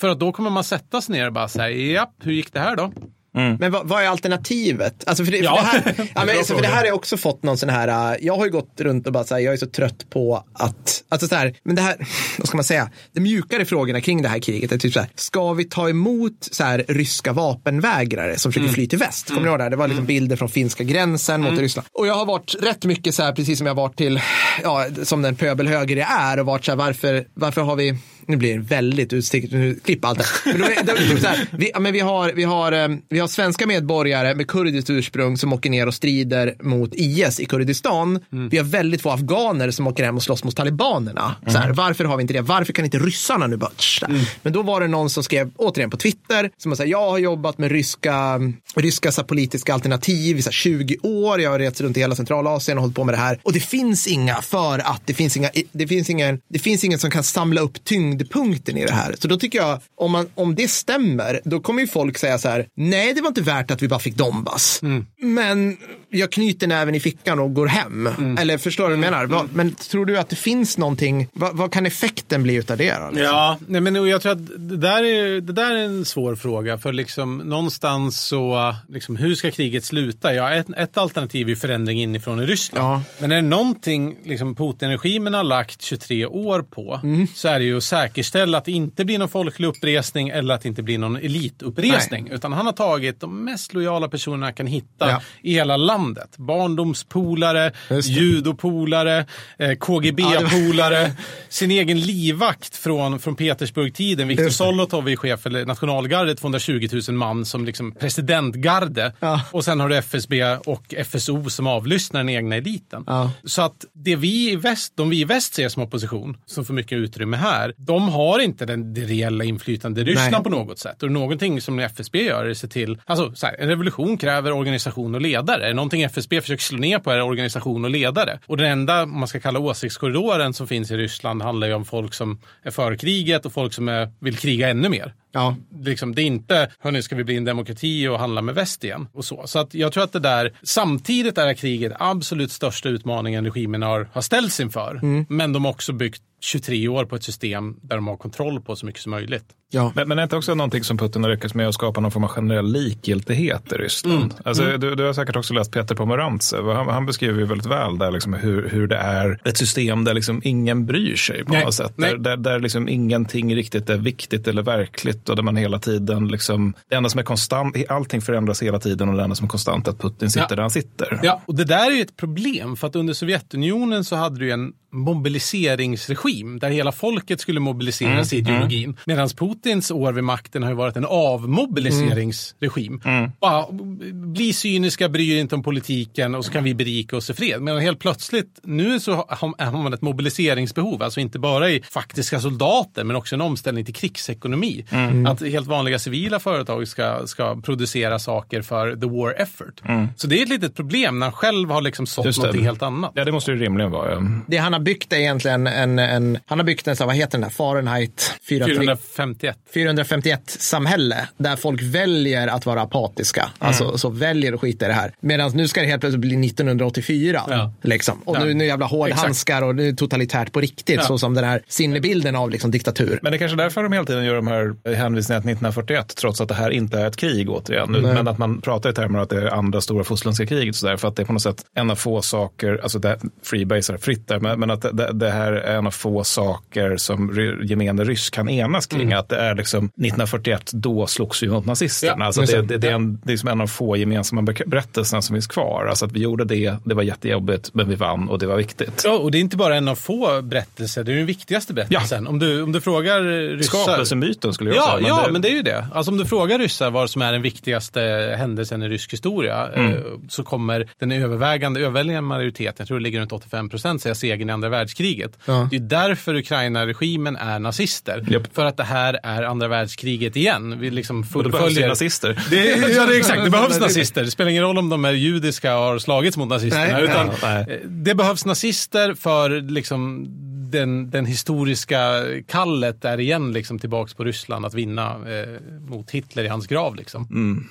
[SPEAKER 2] För att då kommer man sätta sig ner och bara säga, japp, hur gick det här då?
[SPEAKER 1] Men vad, vad är alternativet? Alltså för det,
[SPEAKER 2] Ja.
[SPEAKER 1] för det här, ja, men,
[SPEAKER 2] Bra
[SPEAKER 1] för det
[SPEAKER 2] fråga.
[SPEAKER 1] här har jag också fått någon sån här, äh, jag har ju gått runt och bara så här, jag är så trött på att, alltså så här, men det här, vad ska man säga, de mjukare frågorna kring det här kriget är typ så här, ska vi ta emot så här ryska vapenvägrare som försöker fly till väst? Kommer ni ihåg det? här? Det var liksom bilder från finska gränsen mot Ryssland. Och jag har varit rätt mycket så här, precis som jag har varit till, ja, som den pöbelhöger jag är och varit så här, varför, varför har vi Nu blir det väldigt utsticket, nu klipp allt det. Men, typ så här, vi, ja, men vi, har, vi, har, vi har svenska medborgare med kurdiskt ursprung som åker ner och strider mot IS i Kurdistan. Vi har väldigt få afghaner som åker hem och slåss mot talibanerna. Så här, varför har vi inte det? Varför kan inte ryssarna nu bara... där? Men då var det någon som skrev, återigen på Twitter, som sa jag har jobbat med ryska, ryska så här, politiska alternativ i så här, 20 år. Jag har rest runt i hela Centralasien och hållit på med det här. Och det finns inga för att det finns inga, det finns ingen, det finns ingen som kan samla upp tyngdpunkten i det här. Så då tycker jag, om, man, om det stämmer, då kommer ju folk säga så här, nej det var inte värt att vi bara fick Donbass. Men jag knyter näven i fickan och går hem. Eller förstår du vad jag menar? Vad- Men tror du att det finns någonting, vad, vad kan effekten bli utav det? Då, liksom?
[SPEAKER 2] Ja, nej, men jag tror att det där, är, det där är en svår fråga. För liksom, någonstans så, liksom, hur ska kriget sluta? Ja, ett, ett alternativ är förändring inifrån i Ryssland.
[SPEAKER 1] Ja.
[SPEAKER 2] Men är det någonting liksom, Putin-regimen har lagt 23 år på
[SPEAKER 1] Mm.
[SPEAKER 2] så är det ju att säkerställa att det inte blir någon folklig uppresning eller att det inte blir någon elituppresning. Utan han har tagit de mest lojala personerna han kan hitta
[SPEAKER 1] Ja.
[SPEAKER 2] i hela landet. Barndomspolare,
[SPEAKER 1] Just det.
[SPEAKER 2] judopolare, eh, KGB-polare, sin egen livvakt från, från Petersburg-tiden. Viktor. Solotov är chef för nationalgardet, 220 000 man som liksom presidentgarde.
[SPEAKER 1] Ja.
[SPEAKER 2] Och sen har du FSB och FSO som avlyssnar den egna eliten.
[SPEAKER 1] Ja.
[SPEAKER 2] Så att det vi i väst, de vi i väst ser som opposition, som får mycket utrymme här, de har inte den, det reella inflytande i Ryssland
[SPEAKER 1] Nej.
[SPEAKER 2] på något sätt. Och någonting som FSB gör är att se till, alltså så här, en revolution kräver organisation och ledare. Någonting FSB försöker slå ner på är organisation och ledare. Och den enda, om man ska kalla åsiktskorridoren som finns i Ryssland handlar ju om folk som är för kriget och folk som är, vill kriga ännu mer.
[SPEAKER 1] Ja.
[SPEAKER 2] Liksom, det är inte, hörni, ska vi bli en demokrati och handla med väst igen? Och så. så att jag tror att det där, samtidigt är det kriget absolut största utmaningen regimen har, har ställts inför. Men de har också byggt 23 år på ett system där de har kontroll på så mycket som möjligt.
[SPEAKER 1] Ja.
[SPEAKER 3] Men, men är inte också någonting som Putin har lyckats med att skapa någon form av generell likgiltighet i Ryssland? Alltså, Du, du har säkert också läst Peter Pomerantsev. Han, han beskriver ju väldigt väl där liksom hur, hur det är ett system där liksom ingen bryr sig på
[SPEAKER 2] Nej,
[SPEAKER 3] något sätt.
[SPEAKER 2] nej.
[SPEAKER 3] Där, där, där liksom ingenting riktigt är viktigt eller verkligt där man hela tiden liksom, det enda som är konstant, allting förändras hela tiden och det enda som är konstant är att Putin sitter
[SPEAKER 2] Ja.
[SPEAKER 3] där han sitter.
[SPEAKER 2] Ja, och det där är ju ett problem för att under Sovjetunionen så hade du en mobiliseringsregim där hela folket skulle mobiliseras i ideologin. Medan Putins år vid makten har ju varit en avmobiliseringsregim. Bara bli cyniska, bry er inte om politiken och så kan vi berika oss i fred. Men helt plötsligt, nu så har har man ett mobiliseringsbehov, alltså inte bara i faktiska soldater men också en omställning till krigsekonomi. Att helt vanliga civila företag ska, ska producera saker för the war effort. Så det är ett litet problem när han själv har liksom sått någonting helt annat.
[SPEAKER 3] Ja, det måste det ju rimligen vara. Ja.
[SPEAKER 1] Det han har byggt är egentligen en, en han har byggt en, så vad heter den där, Fahrenheit 4,
[SPEAKER 2] 451.
[SPEAKER 1] 451 samhälle där folk väljer att vara apatiska. Alltså så väljer att skita i det här. Medan nu ska det helt plötsligt bli 1984.
[SPEAKER 2] Ja.
[SPEAKER 1] Liksom. Och
[SPEAKER 2] Ja.
[SPEAKER 1] nu, nu jävla hårdhandskar och nu är totalitärt på riktigt.
[SPEAKER 2] Ja.
[SPEAKER 1] Så som den här sinnebilden av liksom, diktatur.
[SPEAKER 3] Men det är kanske därför de hela tiden gör de här hänvisningarna till 1941, trots att det här inte är ett krig återigen. Men att man pratar i termer av att det är andra stora fosterländska kriget. Så där, för att det är på något sätt en av få saker, alltså det, freebase är fritt där, men, men att det, det här är en av få saker som gemene ryss kan enas kring. Att det är liksom 1941, då slogs vi mot nazisterna.
[SPEAKER 2] Ja,
[SPEAKER 3] alltså det,
[SPEAKER 1] det.
[SPEAKER 3] det, är en, det är som en av få gemensamma ber- berättelserna som finns kvar. Alltså att vi gjorde det, det var jättejobbigt, men vi vann och det var viktigt.
[SPEAKER 2] Ja, och det är inte bara en av få berättelser, det är den viktigaste berättelsen. Om, du, om du frågar ryssar...
[SPEAKER 3] Skapelsemyten skulle jag
[SPEAKER 2] Ja,
[SPEAKER 3] säga.
[SPEAKER 2] ja
[SPEAKER 3] det-
[SPEAKER 2] men det är ju det. Alltså om du frågar ryssar vad som är den viktigaste händelsen i rysk historia
[SPEAKER 3] Mm.
[SPEAKER 2] eh, så kommer den övervägande, överväldigande majoriteten, jag tror det ligger runt 85 procent, säga segern andra världskriget.
[SPEAKER 1] Ja.
[SPEAKER 2] Det är därför Ukraina-regimen är nazister.
[SPEAKER 3] Japp.
[SPEAKER 2] För att det här är andra världskriget igen. Vi liksom
[SPEAKER 3] Och det behövs
[SPEAKER 2] fullföljer...
[SPEAKER 3] nazister.
[SPEAKER 2] Det, ja, det exakt. Det behövs nazister. Det spelar ingen roll om de är judiska och har slagits mot nazisterna.
[SPEAKER 1] Nej,
[SPEAKER 2] utan
[SPEAKER 3] nej.
[SPEAKER 2] eh, Det behövs nazister för liksom, den, den historiska kallet är igen liksom, tillbaks på Ryssland att vinna eh, mot Hitler i hans grav. Liksom.
[SPEAKER 3] Mm.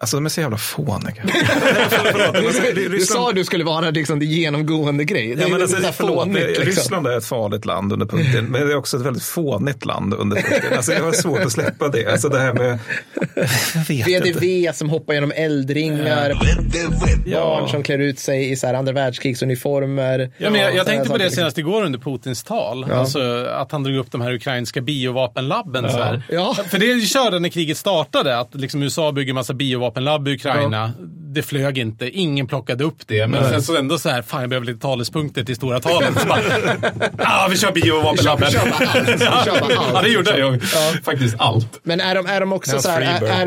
[SPEAKER 3] Alltså de är så jävla fåniga.
[SPEAKER 1] Du, du sa att du skulle vara liksom, det genomgående grej. Det
[SPEAKER 3] Ja,
[SPEAKER 1] är
[SPEAKER 3] men alltså,
[SPEAKER 1] så här
[SPEAKER 3] förlåt,
[SPEAKER 1] fånigt,
[SPEAKER 3] det-
[SPEAKER 1] liksom.
[SPEAKER 3] Ryssland är ett farligt land under Putin, men det är också ett väldigt fånigt land under Putin. Alltså, jag har svårt att släppa det. Alltså det här med...
[SPEAKER 1] VDV som hoppar genom eldringar. Barn
[SPEAKER 3] Ja.
[SPEAKER 1] som klär ut sig i så här andra världskrigsuniformer.
[SPEAKER 2] Ja, men jag, jag tänkte på det
[SPEAKER 1] liksom.
[SPEAKER 2] senast igår under Putins tal. Alltså, att han drog upp de här ukrainska biovapenlabben. Så här.
[SPEAKER 1] Ja.
[SPEAKER 2] För det körde när kriget startade, att liksom USA bygger massa biovapenlabb i Ukraina. Det det flög inte. Ingen plockade upp det. Men sen så ändå så här, fan jag behöver lite talespunkter till stora talet. Så bara, ah, vi kör bio och vapenlabbet.
[SPEAKER 1] Kör bara allt. Kör bara allt.
[SPEAKER 2] Ja, det gjorde jag. Faktiskt allt.
[SPEAKER 1] Men är de, är de också så här, är, är,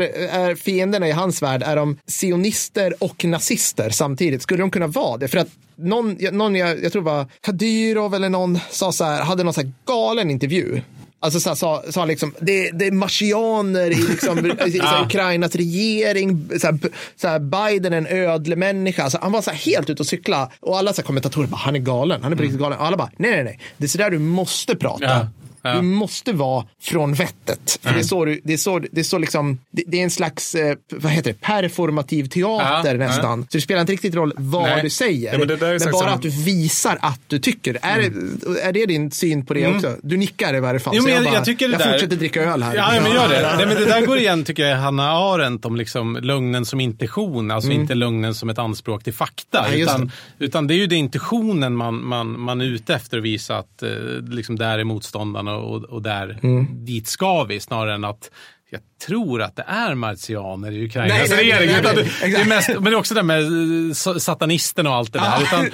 [SPEAKER 1] är fienderna i hans värld, är de sionister och nazister samtidigt? Skulle de kunna vara det? För att någon, någon jag, jag tror var Kadyrov eller någon sa så här, hade någon så här galen intervju. Alltså så här, sa, han liksom, det, det är marsianer i, liksom, i så Ukrainas regering, så här, så här, Biden är en ödlemänniska. Alltså, han var så här, helt ute och cykla och alla så här, kommentatorer bara, han är galen, han är på riktigt galen. Och alla bara, nej, nej, nej, det är så där du måste prata.
[SPEAKER 2] Ja. Ja.
[SPEAKER 1] Du måste vara från vettet. Det, är så du, det, är så, det är så liksom, det, det är en slags, eh, vad heter det, performativ teater
[SPEAKER 2] Ja,
[SPEAKER 1] nästan. Så det spelar inte riktigt roll vad
[SPEAKER 2] Nej.
[SPEAKER 1] du säger.
[SPEAKER 3] Ja, men det
[SPEAKER 1] men bara
[SPEAKER 3] som-
[SPEAKER 1] att du visar att du tycker. Är, det, är det din syn på det också? Du nickar i varje fall.
[SPEAKER 2] Jo, men jag,
[SPEAKER 1] bara,
[SPEAKER 2] jag tycker det där...
[SPEAKER 1] fortsätter dricka öl här.
[SPEAKER 2] Ja, ja, men gör det. Nej, men det där går igen, tycker jag, Hanna Arendt om liksom lögnen som intention. Alltså inte lögnen som ett anspråk till fakta.
[SPEAKER 1] Mm. Ja, just
[SPEAKER 2] utan, utan det är ju det intentionen man, man, man är ute efter att visa att eh, liksom där är motståndarna och, och där,
[SPEAKER 1] Mm.
[SPEAKER 2] dit ska vi. Snarare än att jag tror att det är martianer i Ukraina.
[SPEAKER 1] Nej, nej,
[SPEAKER 2] det är det.
[SPEAKER 1] nej,
[SPEAKER 2] Utan
[SPEAKER 1] nej,
[SPEAKER 2] det- det är mest, men det är också det med eh, sa- satanisterna och allt det där. Utan,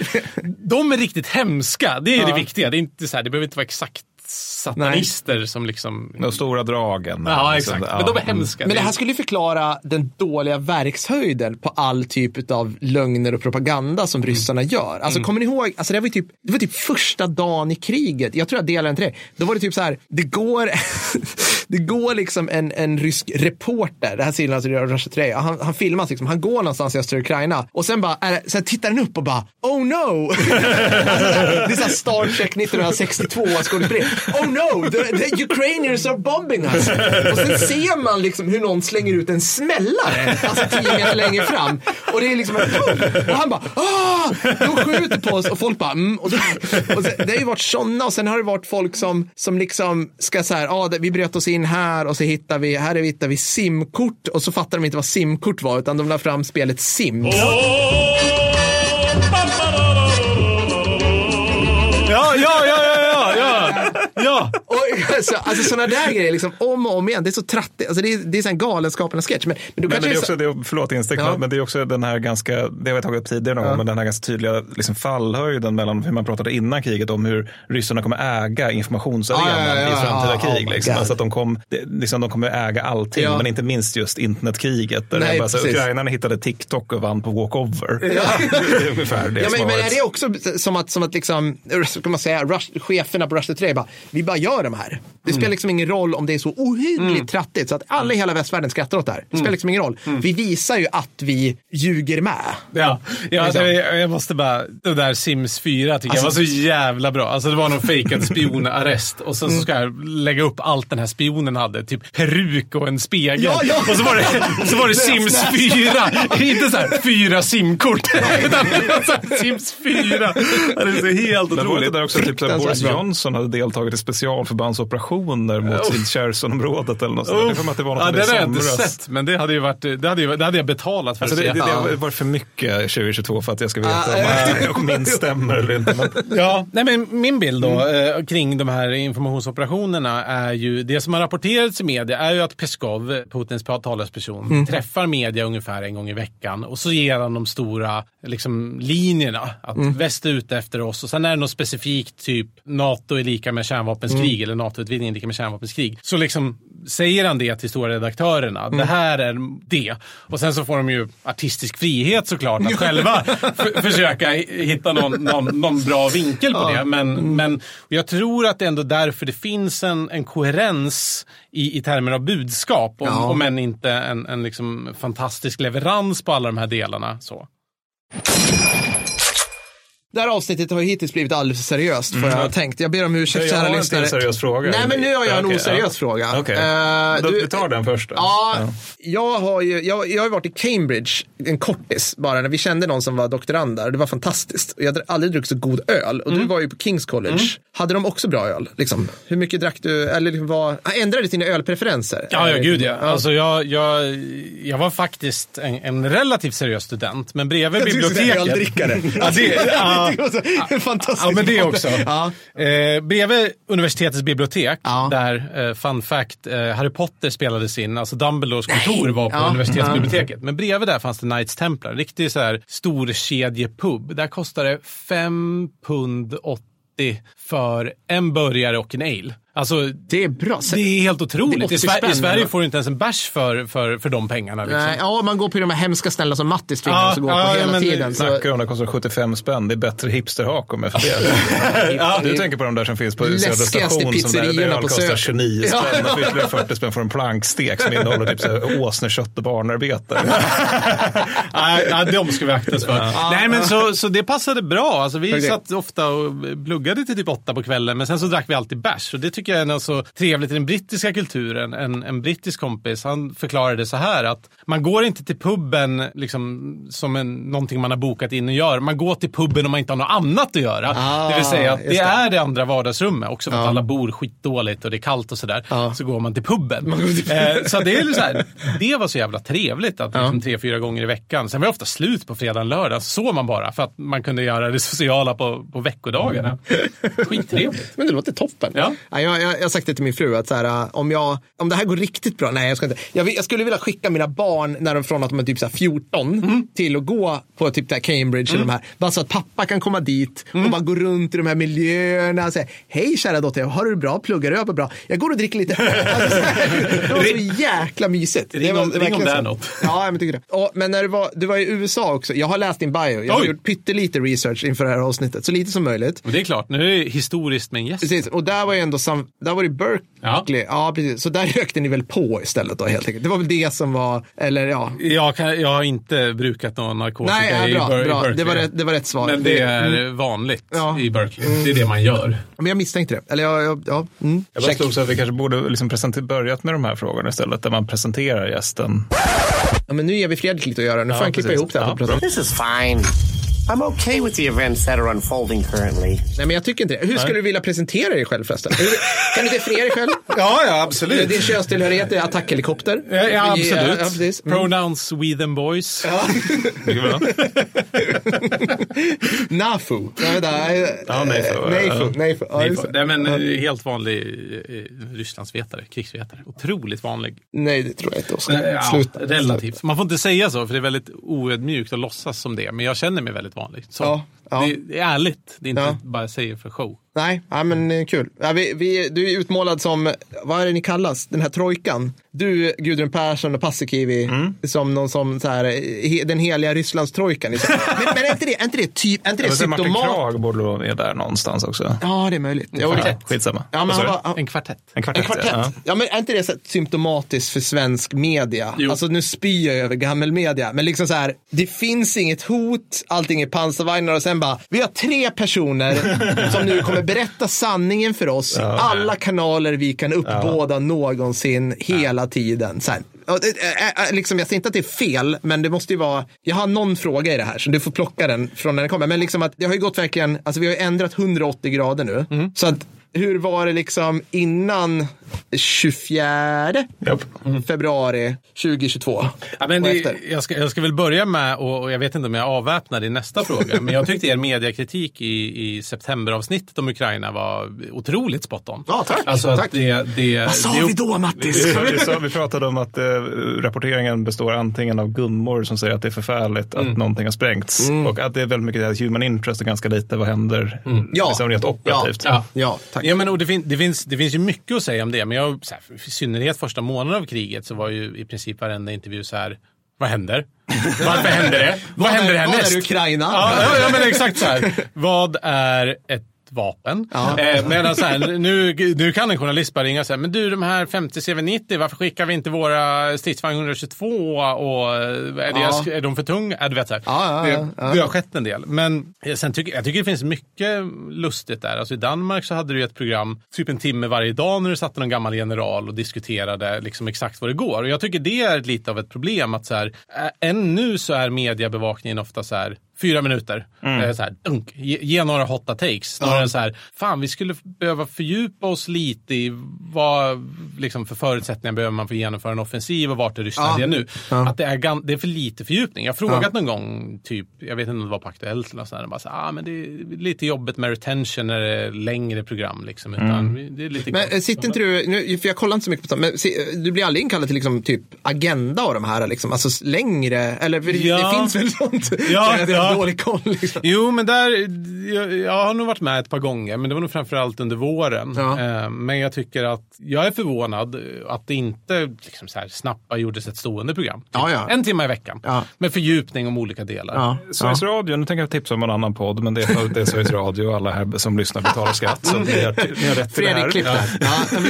[SPEAKER 2] de är riktigt hemska. Det är det viktiga. Det, är inte så här, det behöver inte vara exakt satanister som liksom...
[SPEAKER 3] De stora dragen.
[SPEAKER 2] Ja,
[SPEAKER 3] Liksom,
[SPEAKER 2] exakt.
[SPEAKER 3] ja.
[SPEAKER 2] Men de är hemska.
[SPEAKER 1] Men det
[SPEAKER 2] är-
[SPEAKER 1] här skulle ju förklara den dåliga verkshöjden på all typ av lögner och propaganda som ryssarna gör. Alltså kommer ni ihåg, alltså det var typ, det var typ första dagen i kriget, jag tror jag delade den till dig. Då var det typ så här, det går, det går liksom en, en rysk reporter, det här ser alltså Russia Today, han, han filmas liksom, han går någonstans i östra Ukraina och sen bara, är, det- sen tittar han upp och bara, oh no! alltså, det är såhär Star Trek 1962 skådespel. Oh no, the, the Ukrainians are bombing us. Och sen ser man liksom hur någon slänger ut en smällare, alltså tio meter längre fram. Och det är liksom en och han bara, ah! De skjuter på oss och folk bara, mm. och, och sen, Det har ju varit sådana och sen har det varit folk som, som liksom ska så här, ah, vi bröt oss in här och så hittar vi, här hittar vi simkort och så fattar de inte vad simkort var utan de la fram spelet Sims.
[SPEAKER 2] Oh! Ja. ja.
[SPEAKER 1] Och, alltså, alltså sådana där grejer, liksom, om och om igen. Det är så trattigt. Alltså, det är, det är en galenskaperna-sketch. Men, men du
[SPEAKER 3] Men, men det är
[SPEAKER 1] är
[SPEAKER 3] också,
[SPEAKER 1] så,
[SPEAKER 3] det, förlåt instick,
[SPEAKER 1] Ja.
[SPEAKER 3] men det är också den här ganska, det har vi tagit upp tidigare någon gång, men den här ganska tydliga liksom, fallhöjden mellan hur man pratade innan kriget om hur ryssarna kommer äga informationsarenan
[SPEAKER 1] Ja, ja, ja,
[SPEAKER 3] i framtida
[SPEAKER 1] ja,
[SPEAKER 3] krig.
[SPEAKER 1] oh
[SPEAKER 3] liksom. Alltså att de, kom, liksom, de kommer äga allting,
[SPEAKER 1] Ja.
[SPEAKER 3] men inte minst just internetkriget. Där
[SPEAKER 1] Nej,
[SPEAKER 3] bara, så, ukrainarna hittade TikTok och vann på walkover. är ungefär det
[SPEAKER 1] ja, men, men är det också som att, som att liksom, ska man säga, Rush, cheferna på Russia Today bara, vi bara gör de här. Det spelar liksom ingen roll om det är så ohyggligt trattigt så att alla i hela västvärlden skrattar åt det här. Det spelar liksom ingen roll. Vi visar ju att vi ljuger med.
[SPEAKER 2] Ja, ja
[SPEAKER 1] Liksom.
[SPEAKER 2] det, jag måste bara, det där Sims 4 tycker jag var så jävla bra. Alltså det var någon fejkad spionarrest och sen så ska jag lägga upp allt den här spionen hade. Typ peruk och en spegel.
[SPEAKER 1] Ja, ja.
[SPEAKER 2] Och så var det, så var det Sims 4. Inte så här fyra simkort. Utan Sims 4. Ja, Det är så helt
[SPEAKER 3] var det
[SPEAKER 2] otroligt.
[SPEAKER 3] där också typ så Boris. Johnson hade deltagit i specialförbandsoperationer mot oh. Cherson-området eller något sånt. Det är för att det var något
[SPEAKER 2] ja, det har jag inte sett, men det hade ju varit, det hade, ju, det hade jag betalat för
[SPEAKER 3] Alltså
[SPEAKER 2] att
[SPEAKER 3] det,
[SPEAKER 2] se.
[SPEAKER 3] det, det har varit för mycket 2022 för att jag ska veta
[SPEAKER 1] Ah,
[SPEAKER 3] om, om min stämmer eller inte. Men,
[SPEAKER 2] Ja, nej men min bild då
[SPEAKER 1] Mm.
[SPEAKER 2] eh, kring de här informationsoperationerna är ju, det som har rapporterats i media är ju att Peskov, Putins talesperson,
[SPEAKER 1] Mm.
[SPEAKER 2] träffar media ungefär en gång i veckan och så ger han de stora liksom, linjerna. Att
[SPEAKER 1] Mm.
[SPEAKER 2] väst är ute efter oss och sen är det något specifikt, typ NATO är lika med kärnvapenskrig
[SPEAKER 1] Mm.
[SPEAKER 2] eller NATO-utvidgning är lika med kärnvapenskrig. Så liksom säger han det till stora redaktörerna.
[SPEAKER 1] Mm.
[SPEAKER 2] Det här är det. Och sen så får de ju artistisk frihet såklart att själva försöka hitta någon, någon, någon bra vinkel på det. Men, men jag tror att det är ändå därför det finns en, en koherens i, i termer av budskap. Om,
[SPEAKER 1] Ja.
[SPEAKER 2] om än inte en, en liksom fantastisk leverans på alla de här delarna. Så.
[SPEAKER 1] Det här avsnittet har ju hittills blivit alldeles för seriöst för jag har tänkt. Jag ber om ursäkt
[SPEAKER 3] Jag har
[SPEAKER 1] kära lyssnare.
[SPEAKER 3] en seriös fråga.
[SPEAKER 1] Nej men nu har jag en
[SPEAKER 3] Okej,
[SPEAKER 1] oseriös
[SPEAKER 3] ja.
[SPEAKER 1] fråga.
[SPEAKER 3] Okej,
[SPEAKER 1] Eh,
[SPEAKER 3] Då-
[SPEAKER 1] du-
[SPEAKER 3] vi tar den först. då.
[SPEAKER 1] Ja, jag har ju jag, jag har varit i Cambridge en kortis bara när vi kände någon som var doktorand där. Det var fantastiskt. Jag hade aldrig druckit så god öl. Och du
[SPEAKER 3] Mm.
[SPEAKER 1] var ju på Kings College. Hade de också bra öl? Liksom? Hur mycket drack du? Eller liksom vad, ändrade dina ölpreferenser?
[SPEAKER 2] Ja, ja, gud ja. Alltså, jag, jag, jag var faktiskt en, en relativt seriös student, men bredvid
[SPEAKER 1] Jag tyckte du säga
[SPEAKER 2] biblioteket...
[SPEAKER 1] öldrickare.
[SPEAKER 2] ja, det, ja,
[SPEAKER 1] fantastiskt.
[SPEAKER 2] Ja, men det också.
[SPEAKER 1] Ja.
[SPEAKER 2] Eh, bredvid universitetets bibliotek,
[SPEAKER 1] Ja.
[SPEAKER 2] där, eh, fun fact, eh, Harry Potter spelades in, alltså Dumbledores kontor var på
[SPEAKER 1] Ja.
[SPEAKER 2] universitetsbiblioteket. Men bredvid där fanns det Knights Templar, riktig så här storkedjepub. Där kostade det 5 pund 80 för en burgare och en ale. Alltså,
[SPEAKER 1] Det är bra.
[SPEAKER 2] det är helt
[SPEAKER 1] Det är
[SPEAKER 2] otroligt.
[SPEAKER 1] 80
[SPEAKER 2] I, Sverige får du inte ens en bärs för, för, för de pengarna. Liksom.
[SPEAKER 1] Nej, Ja, man går på de här hemska ställena som Mattis tvingar
[SPEAKER 2] Ja,
[SPEAKER 1] gå på
[SPEAKER 2] ja,
[SPEAKER 1] hela
[SPEAKER 2] men-
[SPEAKER 1] tiden. Så,
[SPEAKER 3] Snackar om det kostar 75 spänn. Det är bättre hipsterhak om jag får det. Du tänker på de där som finns på Södra
[SPEAKER 1] Läskigaste
[SPEAKER 3] station.
[SPEAKER 1] Pizzerierna
[SPEAKER 3] där allt
[SPEAKER 1] på
[SPEAKER 3] kostar
[SPEAKER 1] Söder.
[SPEAKER 3] 29
[SPEAKER 1] Ja.
[SPEAKER 3] spänn. Och för ytterligare 40 spänn får en plankstek som innehåller typ så här åsnekött och barnarbete.
[SPEAKER 2] Nej, de ska vi akta oss för. Nej, men så, så det passade bra. Alltså, vi
[SPEAKER 1] Okej.
[SPEAKER 2] satt ofta och pluggade till typ åtta på kvällen, men sen så drack vi alltid bärs. Och det tycker jag är så trevligt i den brittiska kulturen. En, en brittisk kompis, han förklarade så här att man går inte till puben liksom, som en, någonting man har bokat in och gör. Man går till puben om man inte har något annat att göra.
[SPEAKER 1] Ah,
[SPEAKER 2] det vill säga att det,
[SPEAKER 1] det.
[SPEAKER 2] är det andra vardagsrummet. Också för att alla bor skitdåligt och det är kallt och sådär.
[SPEAKER 1] Ja.
[SPEAKER 2] Så går man till puben. eh, så det, är så här, det var så jävla trevligt att liksom, tre, fyra gånger i veckan. Sen var det ofta slut på fredag och lördag. Så sov man bara för att man kunde göra det sociala på, på veckodagarna. Skittrevligt.
[SPEAKER 1] Men det låter toppen.
[SPEAKER 2] Ja.
[SPEAKER 1] jag, jag, jag har sagt det till min fru att så här, äh, om, jag, om det här går riktigt bra, nej jag ska inte. Jag, jag skulle vilja skicka mina barn när de från att de är typ så här 14
[SPEAKER 2] Mm.
[SPEAKER 1] till att gå på typ där Cambridge eller de här. Bara så att pappa kan komma dit
[SPEAKER 2] Mm.
[SPEAKER 1] och bara gå runt i de här miljöerna och säga hej kära dotter, har du det bra? Pluggar du? Jag bra? Jag går och dricker lite Alltså, så här, Det var så jäkla mysigt.
[SPEAKER 2] Ring
[SPEAKER 1] Det var
[SPEAKER 2] om- ring om det är något.
[SPEAKER 1] Ja, jag tycker det. Och, men när du var, du var i USA också. Jag har läst din bio. Jag har
[SPEAKER 2] Oj.
[SPEAKER 1] gjort pyttelite research inför det här avsnittet. Så lite som möjligt.
[SPEAKER 2] Och det är klart, nu är det historiskt med en gäst.
[SPEAKER 1] Precis, och där var ju ändå sam, där var det Berkeley. Ja. precis. Så där rökte ni väl på istället då helt enkelt. Det var väl det som var, eller ja.
[SPEAKER 2] Jag, kan, jag har inte brukat någon narkotika
[SPEAKER 1] Nej, ja,
[SPEAKER 2] i,
[SPEAKER 1] bra,
[SPEAKER 2] Ber- i
[SPEAKER 1] bra.
[SPEAKER 2] Berkeley.
[SPEAKER 1] Det var rätt, det var rätt svar.
[SPEAKER 2] Men det är vanligt
[SPEAKER 1] Ja. Mm.
[SPEAKER 2] i Berkeley. Det är det man gör.
[SPEAKER 1] Men jag misstänkte det. Eller jag, jag, ja. Mm.
[SPEAKER 3] Jag bara
[SPEAKER 1] Check.
[SPEAKER 3] slog så att vi kanske borde liksom presentera, börjat med de här frågorna istället, där man presenterar gästen.
[SPEAKER 1] Ja, men nu ger vi Fredrik lite att göra. Nu får
[SPEAKER 3] Ja,
[SPEAKER 1] han klippa ihop det här.
[SPEAKER 3] Ja.
[SPEAKER 5] This is fine. I'm okay with the events that are unfolding currently.
[SPEAKER 1] Nej, men jag tycker inte det. Hur skulle du vilja presentera dig själv förresten? Kan du definiera dig själv?
[SPEAKER 2] Ja, ja, absolut.
[SPEAKER 1] Din könstillhörighet är attackhelikopter.
[SPEAKER 2] Ja, ja absolut.
[SPEAKER 1] Ja, precis. Mm.
[SPEAKER 2] Pronouns we them boys.
[SPEAKER 3] Bra.
[SPEAKER 1] Nafu. Nej.
[SPEAKER 3] Ja.
[SPEAKER 1] Ja,
[SPEAKER 2] men eh, helt vanlig eh, Rysslandsvetare, krigsvetare. Otroligt vanlig.
[SPEAKER 1] Nej, det tror jag inte. Oskar.
[SPEAKER 2] Ja,
[SPEAKER 1] Sluta.
[SPEAKER 2] relativt. Man får inte säga så, för det är väldigt oödmjukt att låtsas som det. Men jag känner mig väldigt vanlig. Så.
[SPEAKER 1] Ja, ja.
[SPEAKER 2] Det, är ärligt. Det är inte
[SPEAKER 1] Ja.
[SPEAKER 2] bara säger för show.
[SPEAKER 1] Nej, ja, men eh, kul. Ja, vi, vi, du är utmålad som, vad är det ni kallas, den här trojkan. Du, Gudrun Persson och Paasikivi
[SPEAKER 3] Mm.
[SPEAKER 1] som någon som, så här, he, den heliga Rysslandstrojkan. Liksom. Men, men är inte det, är inte det, typ, är inte det
[SPEAKER 3] säga Martin
[SPEAKER 1] symptomat?
[SPEAKER 3] Krag borde vara med där någonstans också.
[SPEAKER 1] Ja, det är möjligt. Jo,
[SPEAKER 3] Ja, skitsamma.
[SPEAKER 1] ja, men var, han,
[SPEAKER 2] En kvartett.
[SPEAKER 3] En kvartett.
[SPEAKER 1] en kvartett.
[SPEAKER 3] Ja.
[SPEAKER 1] Ja. men är inte det så här symptomatiskt för svensk media?
[SPEAKER 2] Jo.
[SPEAKER 1] Alltså nu spyr jag över gammal media, men liksom så här, det finns inget hot, allting är pansarvagnar och sen bara, vi har tre personer som nu kommer berätta sanningen för oss alla kanaler vi kan uppbåda någonsin, hela tiden. Så här. Liksom, jag säger inte att det är fel, men det måste ju vara, jag har någon fråga i det här, så du får plocka den från när den kommer. Men liksom att det har ju gått verkligen, alltså vi har ju ändrat 180 grader nu. Så att hur var det liksom innan 24
[SPEAKER 3] Japp.
[SPEAKER 1] februari 2022?
[SPEAKER 2] Ja, men det, jag, ska, jag ska väl börja med, och, och jag vet inte om jag avväpnar i nästa fråga, men jag tyckte er mediakritik i, i septemberavsnittet om Ukraina var otroligt spot on.
[SPEAKER 1] Ja, tack.
[SPEAKER 2] Alltså
[SPEAKER 1] Tack.
[SPEAKER 2] det, det,
[SPEAKER 1] Vad sa
[SPEAKER 2] det,
[SPEAKER 1] vi då, Mattis?
[SPEAKER 3] Vi, vi, sa, vi pratade om att eh, rapporteringen består antingen av gummor som säger att det är förfärligt att någonting har sprängts och att det är väldigt mycket human interest och ganska lite vad händer
[SPEAKER 1] Ja.
[SPEAKER 3] liksom rent operativt.
[SPEAKER 2] Ja.
[SPEAKER 1] Ja, tack.
[SPEAKER 2] Ja, men, och det, fin, det, finns, det finns ju mycket att säga om det, men jag, så här, i synnerhet första månaden av kriget så var ju i princip varenda intervju så här, vad händer? Varför händer det? Vad, händer
[SPEAKER 1] är,
[SPEAKER 2] härnäst?
[SPEAKER 1] Vad är Ukraina?
[SPEAKER 2] Ja, ja, ja, men exakt så här. Vad är ett vapen? Eh, medan så här, nu, nu kan en journalist bara ringa och säga, men du de här 50 CV90, varför skickar vi inte våra stridsvagn 122 och eh, är,
[SPEAKER 1] Ja.
[SPEAKER 2] det, är de för tunga? Du vet, så här.
[SPEAKER 1] Ja, ja, ja, ja.
[SPEAKER 2] Det, det har skett en del. Men eh, sen tycker, jag tycker det finns mycket lustigt där. Alltså I Danmark så hade du ett program, typ en timme varje dag när du satt någon gammal general och diskuterade liksom exakt vad det går. Och jag tycker det är lite av ett problem att så här, än nu så är mediebevakningen ofta så här, fyra minuter. Eh, Så här, dunk, ge, ge några hotta takes. Snarare än så här, fan vi skulle behöva fördjupa oss lite i vad, liksom, för förutsättningar behöver man för att genomföra en offensiv och vart är Ryssland
[SPEAKER 1] Ja.
[SPEAKER 2] nu?
[SPEAKER 1] Ja.
[SPEAKER 2] Att det är, det är för lite fördjupning. Jag har frågat någon gång, typ, jag vet inte om det var på Aktuellt eller något sånt bara så, ah, men det är lite jobbigt med retention när det är längre program. Liksom, utan det är lite
[SPEAKER 1] Men
[SPEAKER 2] kort.
[SPEAKER 1] eh, sitter inte du, nu, för jag kollar inte så mycket på men se- du blir aldrig inkallad till liksom, typ Agenda och de här, liksom, alltså längre, eller det,
[SPEAKER 2] Ja.
[SPEAKER 1] det finns väl sånt?
[SPEAKER 2] Ja,
[SPEAKER 1] har
[SPEAKER 2] ja.
[SPEAKER 1] dålig koll. Liksom.
[SPEAKER 2] Jo, men där, jag, jag har nog varit med ett par gånger, men det var nog framförallt under våren.
[SPEAKER 1] Ja.
[SPEAKER 2] Eh, men jag tycker att jag är förvånad att det inte liksom så här, snabbt gjordes ett stående program. Typ
[SPEAKER 1] Ja, ja.
[SPEAKER 2] En timme i veckan.
[SPEAKER 1] Ja.
[SPEAKER 2] Med fördjupning om olika delar.
[SPEAKER 1] Ja.
[SPEAKER 3] Sveriges Radio, nu tänker jag tipsa om en annan podd, men det är, det är Sveriges Radio och alla här som lyssnar betalar skatt. Så ni har, ni har rätt till det
[SPEAKER 1] Fredrik,
[SPEAKER 3] här.
[SPEAKER 1] men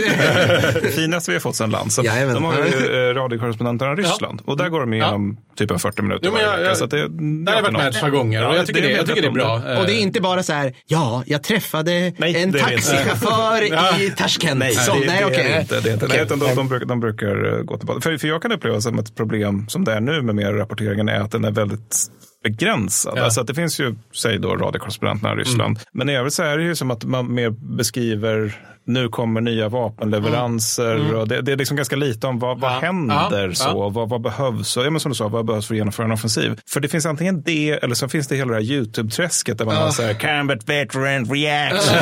[SPEAKER 1] det-
[SPEAKER 3] finaste vi har fått sedan land. Så de har ju eh, radiokorrespondenterna i Ryssland och där går de igenom typ en 40 minuter
[SPEAKER 2] Jo, men jag-
[SPEAKER 3] varje vecka.
[SPEAKER 2] jag-
[SPEAKER 3] Så det,
[SPEAKER 2] Där har varit med ett par gånger och jag tycker, det, jag tycker det är bra.
[SPEAKER 1] Och det är inte bara så här, ja, jag träffade
[SPEAKER 3] Nej,
[SPEAKER 1] en
[SPEAKER 3] det det
[SPEAKER 1] taxichaufför i Tashkent.
[SPEAKER 3] Nej,
[SPEAKER 1] Så,
[SPEAKER 3] det,
[SPEAKER 1] nej,
[SPEAKER 3] det
[SPEAKER 1] okej.
[SPEAKER 3] är det inte. Det är inte.
[SPEAKER 1] Okej.
[SPEAKER 3] Nej, utan de, de, brukar, de brukar eh, gå tillbaka. För, för jag kan uppleva som ett problem som det är nu med mer rapporteringen är att den är väldigt begränsad.
[SPEAKER 2] Ja.
[SPEAKER 3] Alltså att det finns ju, säg då radiokorrespondenterna i Ryssland. Men i övrigt så är det ju som att man mer beskriver nu kommer nya vapenleveranser och det, det är liksom ganska lite om vad, vad
[SPEAKER 2] Ja.
[SPEAKER 3] händer
[SPEAKER 2] Ja.
[SPEAKER 3] så,
[SPEAKER 2] Ja.
[SPEAKER 3] Vad, vad behövs och ja, men som du sa, vad behövs för att genomföra en offensiv? För det finns antingen det eller så finns det hela det här YouTube-träsket där man har så här combat veteran reaction.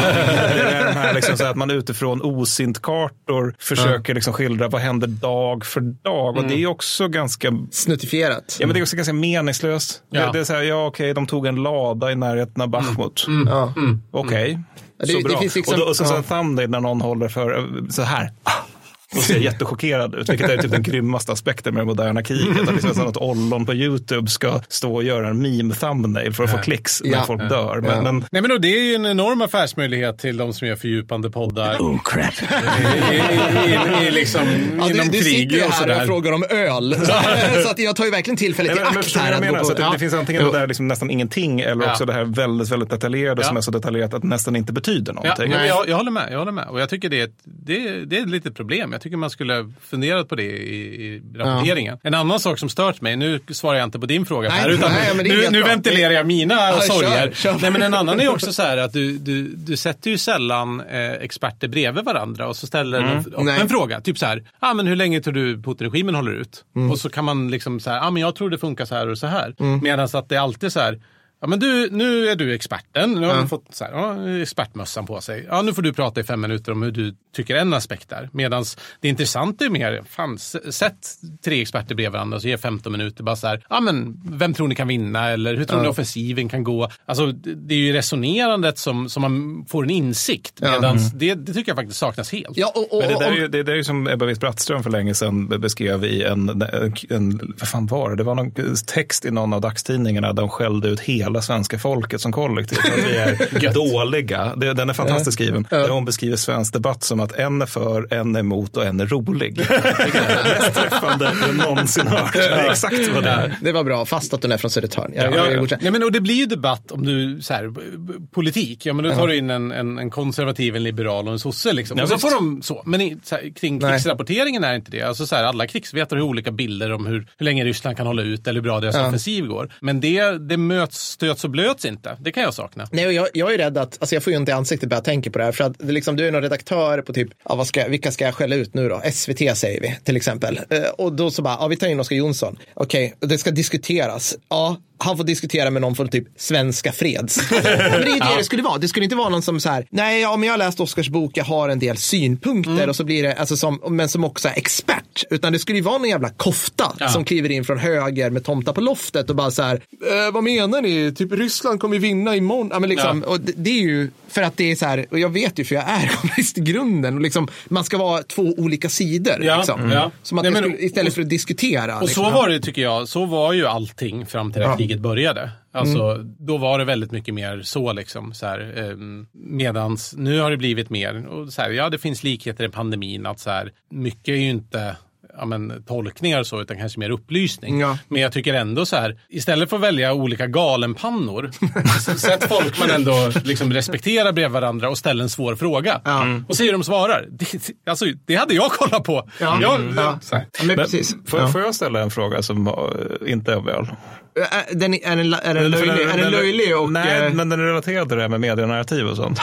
[SPEAKER 3] här liksom så att man utifrån osint-kartor försöker liksom skildra vad händer dag för dag och det är också ganska
[SPEAKER 1] Snuttifierat.
[SPEAKER 3] Ja, men det är också ganska meningslöst.
[SPEAKER 2] Ja.
[SPEAKER 3] Det, det är så här, ja okej, de tog en lada i närheten av Bachmut.
[SPEAKER 1] Ja.
[SPEAKER 3] Okej,
[SPEAKER 1] Ja, det-
[SPEAKER 3] så
[SPEAKER 1] det
[SPEAKER 3] bra.
[SPEAKER 1] finns liksom-
[SPEAKER 3] och, då, och så, så
[SPEAKER 1] ja.
[SPEAKER 3] en thumbnail när någon håller för så här. Och ser jättechockerad ut, vilket är typ den grymmaste aspekten med det moderna kriget. Att liksom så att ollon på YouTube ska stå och göra en meme-thumbnail för att få klicks när
[SPEAKER 1] Ja.
[SPEAKER 3] folk dör. Men,
[SPEAKER 1] Ja.
[SPEAKER 3] men
[SPEAKER 2] Nej, men då, det är ju en enorm affärsmöjlighet till de som gör fördjupande poddar.
[SPEAKER 5] Oh, crap.
[SPEAKER 2] I, i, i, i, liksom,
[SPEAKER 1] Ja,
[SPEAKER 2] inom
[SPEAKER 1] du, du
[SPEAKER 2] krig
[SPEAKER 1] sitter ju
[SPEAKER 2] och
[SPEAKER 1] här och
[SPEAKER 2] sådär.
[SPEAKER 1] frågar om öl. Så, så att jag tar ju verkligen tillfället
[SPEAKER 3] Nej,
[SPEAKER 1] i
[SPEAKER 3] men,
[SPEAKER 1] akt här.
[SPEAKER 3] jag menar?
[SPEAKER 1] på-
[SPEAKER 3] Så att det,
[SPEAKER 1] ja.
[SPEAKER 3] det finns antingen det där liksom nästan ingenting eller
[SPEAKER 2] Ja.
[SPEAKER 3] också det här väldigt, väldigt detaljerade som
[SPEAKER 2] Ja.
[SPEAKER 3] är så detaljerat att det nästan inte betyder
[SPEAKER 2] Ja,
[SPEAKER 3] någonting.
[SPEAKER 2] men jag, jag håller med. Jag håller med. Och jag tycker det är, ett, det, det är ett litet problem. Jag tycker man skulle funderat på det i, i rapporteringen. En annan sak som stört mig, nu svarar jag inte på din fråga
[SPEAKER 1] Nej,
[SPEAKER 2] här, utan
[SPEAKER 1] nej, är
[SPEAKER 2] nu, nu ventilerar jag mina
[SPEAKER 1] Ja, kör,
[SPEAKER 2] sorger.
[SPEAKER 1] kör.
[SPEAKER 2] Nej, men en annan är också så här att du, du, du sätter ju sällan eh, experter bredvid varandra och så ställer en öppen
[SPEAKER 1] Nej.
[SPEAKER 2] fråga. Typ så här, ah, men hur länge tror du Putin-regimen håller ut?
[SPEAKER 1] Mm.
[SPEAKER 2] Och så kan man liksom så här, ah, men jag tror det funkar så här och så här. Medan att det är alltid så här, Ja, men du, nu är du experten. Nu har
[SPEAKER 1] Ja.
[SPEAKER 2] du fått så här, ja, expertmössan på sig. Ja, nu får du prata i fem minuter om hur du tycker en aspekt är. Medan det intressanta är mer, fan, sätt tre experter bredvid varandra och så ge 15 minuter. Bara så här, ja, men vem tror ni kan vinna? Eller hur tror ni offensiven kan gå? Alltså, det är ju resonerandet som, som man får en insikt.
[SPEAKER 1] Ja.
[SPEAKER 2] Medan det, det tycker jag faktiskt saknas helt.
[SPEAKER 1] Ja, och, och,
[SPEAKER 3] Men det där är ju, det där är ju som Ebba Witt-Brattström för länge sedan be- beskrev i en, en, en, vad fan var det? Det var någon text i någon av dagstidningarna där de skällde ut hela svenska folket som kollektiv. Att vi är dåliga. Det, den är fantastiskt skriven. Där hon beskriver svensk debatt som att en är för, en är emot och en är rolig. Det är mest träffande jag någonsin hört. Det är exakt vad det är.
[SPEAKER 1] det var bra, fast att hon är från Södertörn. Jag,
[SPEAKER 2] Ja,
[SPEAKER 1] jag,
[SPEAKER 2] ja.
[SPEAKER 1] jag,
[SPEAKER 2] Nej, men, och det blir ju debatt om du, så här, politik, ja men då tar du in en, en, en konservativ, en liberal och en sosse liksom.
[SPEAKER 3] Ja,
[SPEAKER 2] och så får de så. Men i, så här, kring
[SPEAKER 1] Nej.
[SPEAKER 2] krigsrapporteringen är inte det. Alltså, så här, alla krigsvetare har olika bilder om hur, hur länge Ryssland kan hålla ut eller hur bra deras offensiv går. Men det, det möts, stöts och blöts inte. Det kan jag sakna.
[SPEAKER 1] Nej, och jag, jag är rädd att, alltså jag får ju inte i ansiktet bara jag tänker på det här. För att det liksom, du är någon redaktör på typ, ja, vad ska, vilka ska jag skälla ut nu då? SVT säger vi till exempel. Eh, och då så bara, ja vi tar in Oskar Jonsson. Okej, och det ska diskuteras. Ja, han får diskutera med någon från typ Svenska Freds. men det är ju det det skulle vara. Det skulle inte vara någon som så här, nej, ja, men jag har läst Oskars bok, jag har en del synpunkter och så blir det, alltså som, men som också är expert. Utan det skulle ju vara någon jävla kofta som kliver in från höger med tomta på loftet och bara så här, eh, vad menar ni? Typ Ryssland kommer vinna imorgon. Ja, men liksom, och det, det är ju för att det är så här, och jag vet ju för jag är journalist i grunden, och liksom, man ska vara två olika sidor.
[SPEAKER 2] Ja,
[SPEAKER 1] liksom.
[SPEAKER 2] ja.
[SPEAKER 1] Som att
[SPEAKER 2] Nej, men-
[SPEAKER 1] skulle, istället för att diskutera.
[SPEAKER 2] Och
[SPEAKER 1] liksom.
[SPEAKER 2] så var det tycker jag. Så var ju allting fram till att kriget började. Alltså,
[SPEAKER 1] Mm.
[SPEAKER 2] Då var det väldigt mycket mer så. Liksom, så här, ehm, medans nu har det blivit mer, och så här, ja det finns likheter i pandemin. att så här, Mycket är ju inte ja, men, tolkningar och så, utan kanske mer upplysning.
[SPEAKER 1] Ja.
[SPEAKER 2] Men jag tycker ändå så här, istället för att välja olika galenpannor, sätt folk man ändå liksom respekterar bredvid varandra och ställ en svår fråga. Och se hur de svarar. Det, alltså, det hade jag kollat på.
[SPEAKER 1] Ja.
[SPEAKER 2] Jag,
[SPEAKER 1] Ja. Ja, men
[SPEAKER 3] Men
[SPEAKER 1] precis.
[SPEAKER 3] Får,
[SPEAKER 1] Ja.
[SPEAKER 3] får jag ställa en fråga som eh, inte är väl?
[SPEAKER 1] Är den, är den, är den löjlig? Är den löjlig och...
[SPEAKER 3] Nej,
[SPEAKER 1] eh,
[SPEAKER 3] men den är relaterad till det här med medienarrativ och sånt.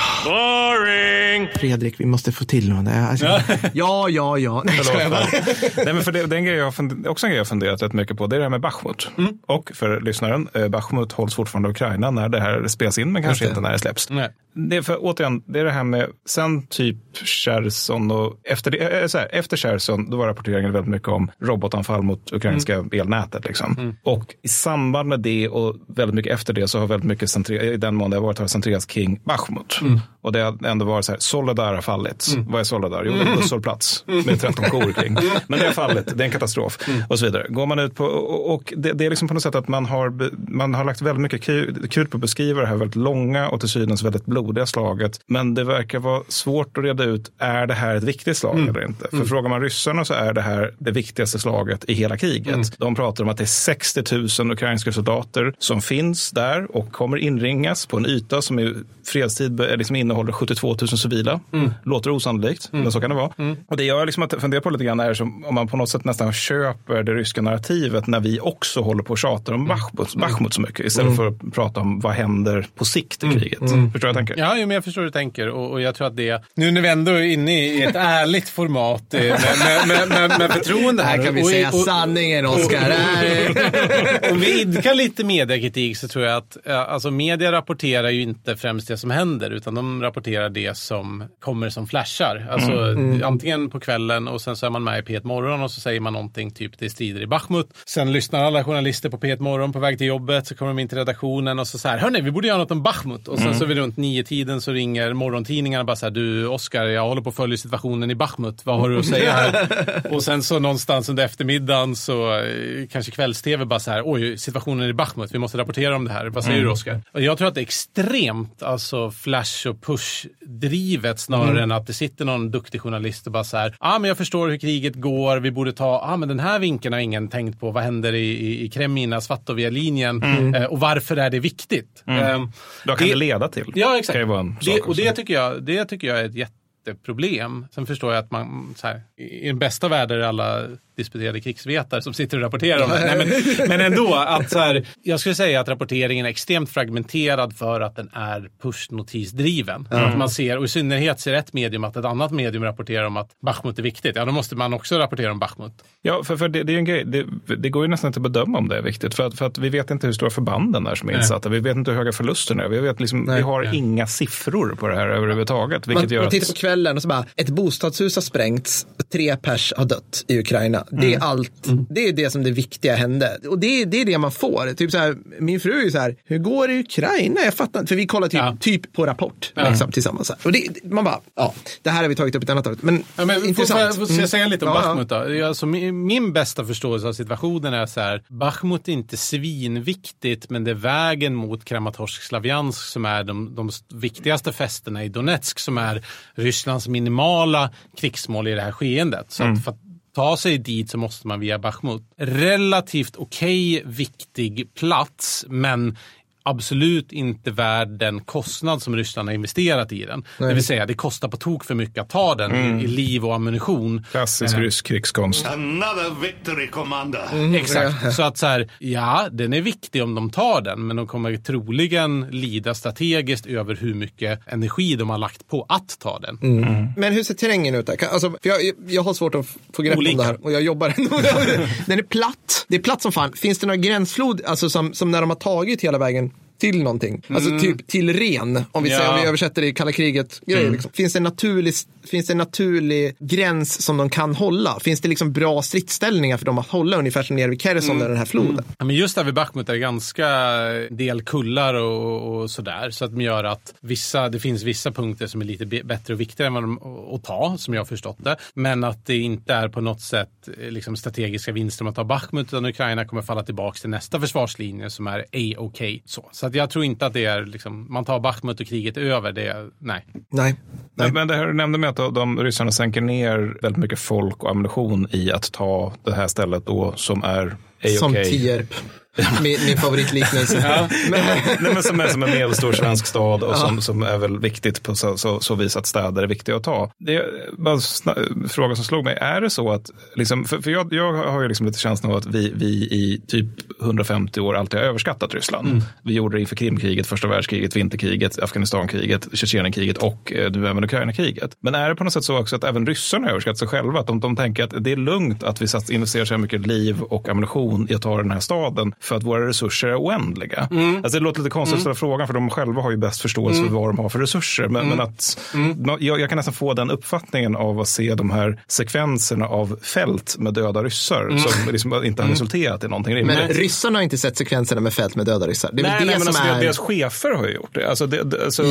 [SPEAKER 1] Fredrik, vi måste få till något. Alltså, ja, ja, ja. Nej, ska jag bara.
[SPEAKER 3] Nej, men för det, det är en grej jag fund- också en grej jag funderat rätt mycket på. Det är det här med Bachmut.
[SPEAKER 1] Mm.
[SPEAKER 3] Och för lyssnaren, eh, Bachmut hålls fortfarande i Ukraina när det här spelas in, men kanske inte när det släpps.
[SPEAKER 2] Nej.
[SPEAKER 3] Det är för, återigen, det är det här med sen typ Cherson och efter, det, äh, så här, efter Cherson, då var rapporteringen väldigt mycket om robotanfall mot ukrainska
[SPEAKER 1] Mm.
[SPEAKER 3] elnätet. Liksom. Och i samband med det och väldigt mycket efter det så har väldigt mycket i den mån det har varit har centrerats kring Bachmut.
[SPEAKER 1] Mm.
[SPEAKER 3] Och det har ändå varit så här, Soledar har fallit. Vad är Soledar? Jo, det är en busshållplats med 13 kor kring. Men det har fallit, det är en katastrof. Och så vidare. Går man ut på, och, det, det är liksom på något sätt att man har, man har lagt väldigt mycket kru- krut på att beskriva det här väldigt långa och till synes väldigt blodiga slaget. Men det verkar vara svårt att reda ut, är det här ett viktigt slag eller inte? För frågar man ryssarna så är det här det viktigaste slaget i hela kriget. De pratar om att det är 60 000 ukrainska soldater som finns där och kommer inringas på en yta som i fredstid be- liksom innehåller 72 000 civila. Låter osannolikt, men så kan det vara. Och det jag liksom att fundera på lite grann är som om man på något sätt nästan köper det ryska narrativet när vi också håller på och tjatar om Bachmut, Bachmut så mycket istället för att prata om vad händer på sikt i kriget. Förstår du vad jag tänker?
[SPEAKER 2] Ja, men jag förstår hur du tänker och, och jag tror att det, nu när vi ändå är inne i ett ärligt format eh, med, med, med, med, med förtroende här.
[SPEAKER 1] Här kan vi
[SPEAKER 2] och,
[SPEAKER 1] säga
[SPEAKER 2] och,
[SPEAKER 1] sanningen, Oskar.
[SPEAKER 2] Om vi idkar lite mediekritik så tror jag att ja, alltså media rapporterar ju inte främst det som händer utan de rapporterar det som kommer som flashar. Alltså antingen på kvällen och sen så är man med i P1 Morgon och så säger man någonting typ det strider i Bachmut. Sen lyssnar alla journalister på P1 Morgon på väg till jobbet så kommer de in till redaktionen och så så här, hörni vi borde göra något om Bachmut. Och sen så vid runt nio tiden så ringer morgontidningarna bara så här, du Oskar jag håller på att följa situationen i Bachmut, vad har du att säga här? och sen så någonstans under eftermiddagen så eh, kanske kvälls-tv bara så här, oj situationen i Bachmut, vi måste rapportera om det här. Vad säger du Oskar? Jag tror att det är extremt alltså flash och push-drivet snarare än att det sitter någon duktig journalist och bara så här, ja ah, men jag förstår hur kriget går, vi borde ta, ja ah, men den här vinkeln har ingen tänkt på, vad händer i, i, i Kremina, Svartovia-linjen eh, och varför är det viktigt? Eh,
[SPEAKER 3] Vad kan det, leda till?
[SPEAKER 2] Ja, exakt. Det, och det tycker, jag, det tycker jag är ett jätteproblem. Sen förstår jag att man, här, i den bästa världen är alla disputerade krigsvetare som sitter och rapporterar om det. Nej, men, men ändå, att så här, jag skulle säga att rapporteringen är extremt fragmenterad för att den är pushnotisdriven. Att man ser, och i synnerhet ser ett medium att ett annat medium rapporterar om att Bachmut är viktigt. Ja, då måste man också rapportera om Bachmut.
[SPEAKER 3] Ja, för, för det, det är ju en grej. Det, det går ju nästan inte att bedöma om det är viktigt. För att, för att vi vet inte hur stora förbanden är som är insatta. Vi vet inte hur höga förlusterna är. Vi, vet liksom, vi har inga siffror på det här överhuvudtaget. Vilket
[SPEAKER 1] Man,
[SPEAKER 3] gör
[SPEAKER 1] man tittar på kvällen och så bara, ett bostadshus har sprängts, tre pers har dött i Ukraina. Det
[SPEAKER 3] Mm.
[SPEAKER 1] är allt, det är det som det viktiga hände. Och det, det är det man får. Typ så här, min fru är ju så här, hur går det i Ukraina? Jag fattar inte, för vi kollar typ,
[SPEAKER 2] Ja.
[SPEAKER 1] typ på Rapport liksom, tillsammans. Och det, man bara, ja, det här har vi tagit upp ett annat avsnitt. Men,
[SPEAKER 2] Ja, men
[SPEAKER 1] intressant.
[SPEAKER 2] Får, får, jag säga lite om
[SPEAKER 1] Mm. Ja,
[SPEAKER 2] Bachmut då? Ja, Alltså, min, min bästa förståelse av situationen är så här. Bachmut är inte svinviktigt, men det är vägen mot Kramatorsk-Slaviansk som är de, de viktigaste fästena i Donetsk som är Rysslands minimala krigsmål i det här skeendet. Så att för att ta sig dit så måste man via Bachmut. Relativt okej viktig plats, men absolut inte värd den kostnad som Ryssland har investerat i den. Det vill säga, det kostar på tok för mycket att ta den i, i liv och ammunition.
[SPEAKER 3] klassisk rysk krigskonst.
[SPEAKER 6] Another victory, Commander.
[SPEAKER 2] Exakt. Så att så här, ja, den är viktig om de tar den, men de kommer troligen lida strategiskt över hur mycket energi de har lagt på att ta den.
[SPEAKER 1] Men hur ser terrängen ut där? Kan- Alltså, för jag, jag har svårt att få grepp
[SPEAKER 2] Olika.
[SPEAKER 1] om det här och jag jobbar ändå. Den är platt. Det är platt som fan. Finns det några gränsflod, alltså som, som när de har tagit hela vägen till någonting? Alltså typ till ren, om vi,
[SPEAKER 2] Ja.
[SPEAKER 1] säger, om vi översätter det i kalla kriget. Grejer, liksom. finns, det en naturlig, finns det en naturlig gräns som de kan hålla? Finns det liksom bra stridsställningar för dem att hålla ungefär som nere vid Kherson eller den här floden?
[SPEAKER 2] Ja, men just där vid Bachmut är det ganska del kullar och, och sådär. Så att det gör att vissa, det finns vissa punkter som är lite bättre och viktigare än vad de, att ta, som jag har förstått det. Men att det inte är på något sätt eh, liksom, strategiska vinster om att ta Bachmut, utan Ukraina kommer falla tillbaka till nästa försvarslinje som är A-OK. Så, så att jag tror inte att det är, liksom, man tar Bachmut och kriget är över. Det är, nej.
[SPEAKER 1] Nej.
[SPEAKER 3] Men, men det här du nämnde med att de, de ryssarna sänker ner väldigt mycket folk och ammunition i att ta det här stället då som är Ej,
[SPEAKER 1] Som
[SPEAKER 3] okej.
[SPEAKER 1] Tierp. Min, min favoritliknelse.
[SPEAKER 3] Nej, men som är som en medelstor svensk stad och som, som är väl viktigt på så, så, så vis att städer är viktiga att ta. Det är bara en fråga som slog mig. Är det så att, liksom, för, för jag, jag har ju liksom lite känslan av att vi, vi i typ 150 år alltid har överskattat Ryssland. Vi gjorde det inför Krimkriget, första världskriget, vinterkriget, Afghanistankriget, Tjetjenienkriget och eh, nu även Ukrainakriget. Men är det på något sätt så också att även ryssarna överskattar sig själva? Att de, de tänker att det är lugnt att vi investerar så här mycket liv och ammunition i att ta den här staden för att våra resurser är oändliga. Alltså det låter lite konstigt att ställa frågan för de själva har ju bäst förståelse för vad de har för resurser. Men, men att nå- jag, jag kan nästan få den uppfattningen av att se de här sekvenserna av fält med döda ryssar som liksom inte har resulterat i någonting rimligt.
[SPEAKER 1] Men ryssarna har inte sett sekvenserna med fält med döda ryssar. Det är
[SPEAKER 3] Nej,
[SPEAKER 1] det
[SPEAKER 3] nej, men
[SPEAKER 1] som
[SPEAKER 3] alltså,
[SPEAKER 1] är...
[SPEAKER 3] deras chefer har ju gjort det. Alltså, det, det alltså,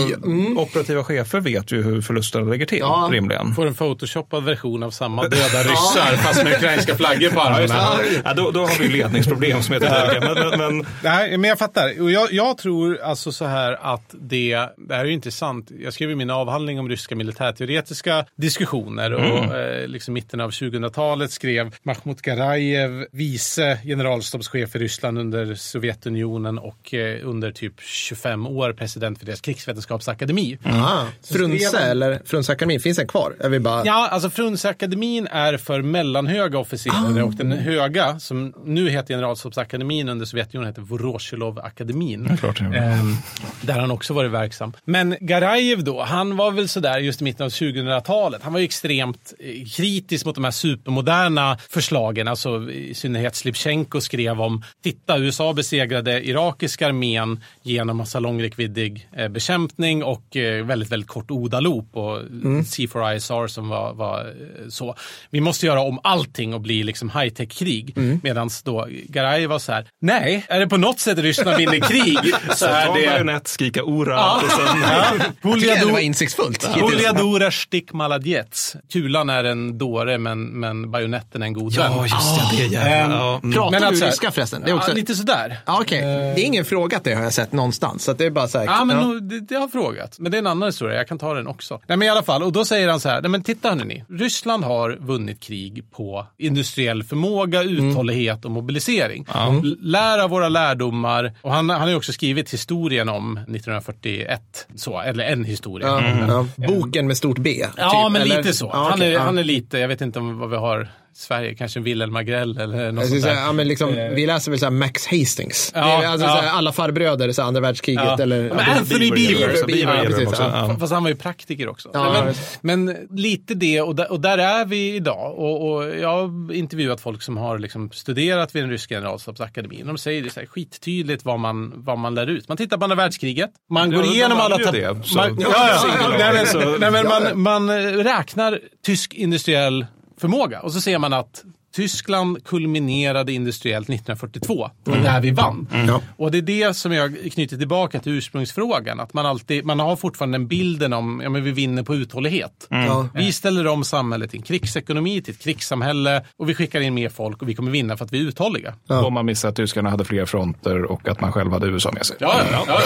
[SPEAKER 3] Operativa chefer vet ju hur förlusterna ligger till,
[SPEAKER 1] Ja.
[SPEAKER 3] rimligen.
[SPEAKER 2] Får en photoshoppad version av samma döda ryssar fast med ukrainska flaggor på armarna.
[SPEAKER 3] Ja, då, då har vi ledningsproblem som heter duga. Men, men,
[SPEAKER 2] Nej, men jag fattar. Och jag, jag tror alltså så här att det, det här är ju intressant. Jag skrev ju min avhandling om ryska militärteoretiska diskussioner och eh, liksom mitten av 2000-talet skrev Mahmoud Garajev, vice generalstabschef i Ryssland under Sovjetunionen och eh, under typ 25 år president för deras krigsvetenskapsakademi.
[SPEAKER 1] Ah, Frunse eller Frunseakademin, finns den kvar? Jag vill bara...
[SPEAKER 2] Ja, alltså Frunseakademin är för mellanhöga officerare och den höga, som nu heter Generalstabsakademin under Sovjetunionen, heter Vorosjilov-akademin.
[SPEAKER 3] det gör.
[SPEAKER 2] Ehm, där han också varit verksam. Men Garajev då, han var väl sådär just i mitten av 2000-talet. Han var ju extremt eh, kritisk mot de här supermoderna förslagen. Alltså i synnerhet Slipchenko skrev om, titta USA besegrade irakiska armén genom massa långräckviddig eh, bekämpning och eh, väldigt, väldigt kort ODA-loop och C4ISR som var, var så. Vi måste göra om allting och bli liksom high-tech-krig. Medan då Garajev var så här, nej, är det på något sätt Ryssland vinner krig så är
[SPEAKER 3] ta
[SPEAKER 2] det...
[SPEAKER 3] bajonett, skrika ora
[SPEAKER 2] Ja.
[SPEAKER 3] och sen...
[SPEAKER 1] Tycker det var insiktsfullt.
[SPEAKER 2] Puljadora stick maladjets. Kulan är en dåre men, men bajonetten är en god vän.
[SPEAKER 3] Ja, just det. Det är. Ja, mm.
[SPEAKER 1] Pratar
[SPEAKER 2] Men
[SPEAKER 1] du
[SPEAKER 2] alltså-
[SPEAKER 1] ryska förresten? Det är också...
[SPEAKER 2] Ja, lite sådär.
[SPEAKER 1] Ja, okej. Det är ingen frågat det har jag sett någonstans. Så det är bara så här...
[SPEAKER 2] Ja, men nog- det, det har frågat. Men det är en annan historia. Jag kan ta den också. Nej, men i alla fall. Och då säger han så här. Nej, men titta hörni. Ryssland har vunnit krig på industriell förmåga, uthållighet och mobilisering. L- Lär av våra lärdomar. Och han, han har ju också skrivit historien om 1941. Så, eller en historia.
[SPEAKER 1] Ja, ja. Boken med stort B.
[SPEAKER 2] Ja,
[SPEAKER 1] typ,
[SPEAKER 2] men
[SPEAKER 1] eller?
[SPEAKER 2] lite så.
[SPEAKER 1] Ja,
[SPEAKER 2] han,
[SPEAKER 1] okej,
[SPEAKER 2] är,
[SPEAKER 1] ja.
[SPEAKER 2] han är lite, jag vet inte om vad vi har Sverige, kanske Wilhelm Agrell eller något sånt där.
[SPEAKER 1] säga, ja, men liksom, vi läser väl så här Max Hastings.
[SPEAKER 2] Ja,
[SPEAKER 1] alltså
[SPEAKER 2] ja.
[SPEAKER 1] så här, alla farbröder, så här, andra världskriget.
[SPEAKER 2] Ja.
[SPEAKER 1] Eller,
[SPEAKER 2] Ja, men Anthony
[SPEAKER 3] Beaver
[SPEAKER 2] Beaver. Fast han var ju praktiker också.
[SPEAKER 1] Ja,
[SPEAKER 2] men, men lite det, och där, och där är vi idag. Och, och jag har intervjuat folk som har liksom studerat vid den ryska generalstabsakademin. De säger det så här, skittydligt vad man, vad man lär ut. Man tittar på andra världskriget. Man går igenom alla...
[SPEAKER 3] det,
[SPEAKER 2] man, ja,
[SPEAKER 3] Ja,
[SPEAKER 2] nej, men,
[SPEAKER 3] så-
[SPEAKER 2] nej, men
[SPEAKER 1] ja.
[SPEAKER 2] man, man räknar tysk industriell förmåga. Och så ser man att Tyskland kulminerade industriellt 1942. Det var där vi vann.
[SPEAKER 1] Ja.
[SPEAKER 2] Och det är det som jag knyter tillbaka till ursprungsfrågan. Att man, alltid, man har fortfarande den bilden om ja, men vi vinner på uthållighet.
[SPEAKER 1] Ja.
[SPEAKER 2] Vi ställer om samhället till en krigsekonomi, till ett krigssamhälle och vi skickar in mer folk och vi kommer vinna för att vi är uthålliga.
[SPEAKER 3] Om man missar att tyskarna hade fler fronter och att man själv hade USA med sig.
[SPEAKER 2] Ja, ja, ja,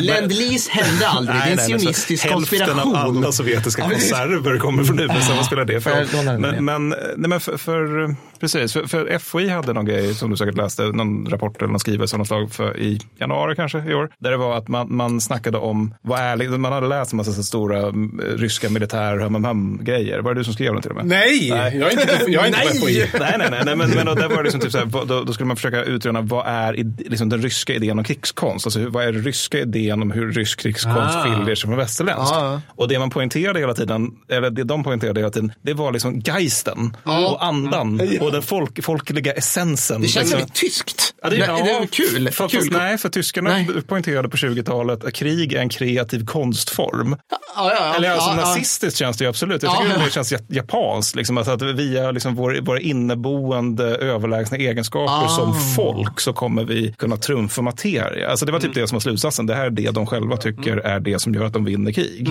[SPEAKER 3] Ja,
[SPEAKER 1] hände aldrig. det är en
[SPEAKER 3] nej,
[SPEAKER 1] sionistisk
[SPEAKER 3] Hälften
[SPEAKER 1] konspiration.
[SPEAKER 3] av alla sovjetiska konserver kommer från USA. Vad spelar det för roll? Men, men, nej, men för, för, precis, för, för FOI hade någon grej som du säkert läste, någon rapport eller någon skrivelse av något slag för, i januari kanske i år. Där det var att man, man snackade om vad ärlig, man hade läst en massa så stora mm, ryska militär hum grejer Var det du som skrev den till och med?
[SPEAKER 2] Nej, jag är inte jag är inte på FOI.
[SPEAKER 3] Nej, nej, nej, nej men, men då, där var det liksom typ så här, då, då skulle man försöka utröna vad är liksom den ryska idén om krigskonst? Alltså vad är den ryska idén om hur rysk krigskonst
[SPEAKER 2] Ah.
[SPEAKER 3] skiljer sig från västerländsk?
[SPEAKER 1] Ja.
[SPEAKER 3] Och det man poängterade hela tiden, eller det de poängterade hela tiden, det var liksom geisten och andan och den folk, folkliga essensen.
[SPEAKER 1] Det känns väldigt tyskt.
[SPEAKER 3] Ja, det,
[SPEAKER 1] Nej,
[SPEAKER 3] ja,
[SPEAKER 1] det är kul.
[SPEAKER 3] Fast,
[SPEAKER 1] kul.
[SPEAKER 3] fast, nej, för tyskarna
[SPEAKER 1] Nej.
[SPEAKER 3] poängterade på 20-talet att krig är en kreativ konstform.
[SPEAKER 1] Ja, ja.
[SPEAKER 3] Eller alltså nazistiskt känns det ju absolut. Jag tycker det känns ja- japanskt. Liksom, alltså att via liksom vår, våra inneboende överlägsna egenskaper
[SPEAKER 1] Ah.
[SPEAKER 3] som folk så kommer vi kunna trumfa materia. Alltså det var typ
[SPEAKER 1] Mm.
[SPEAKER 3] det som var slutsatsen. Det här är det de själva tycker är det som gör att de vinner krig.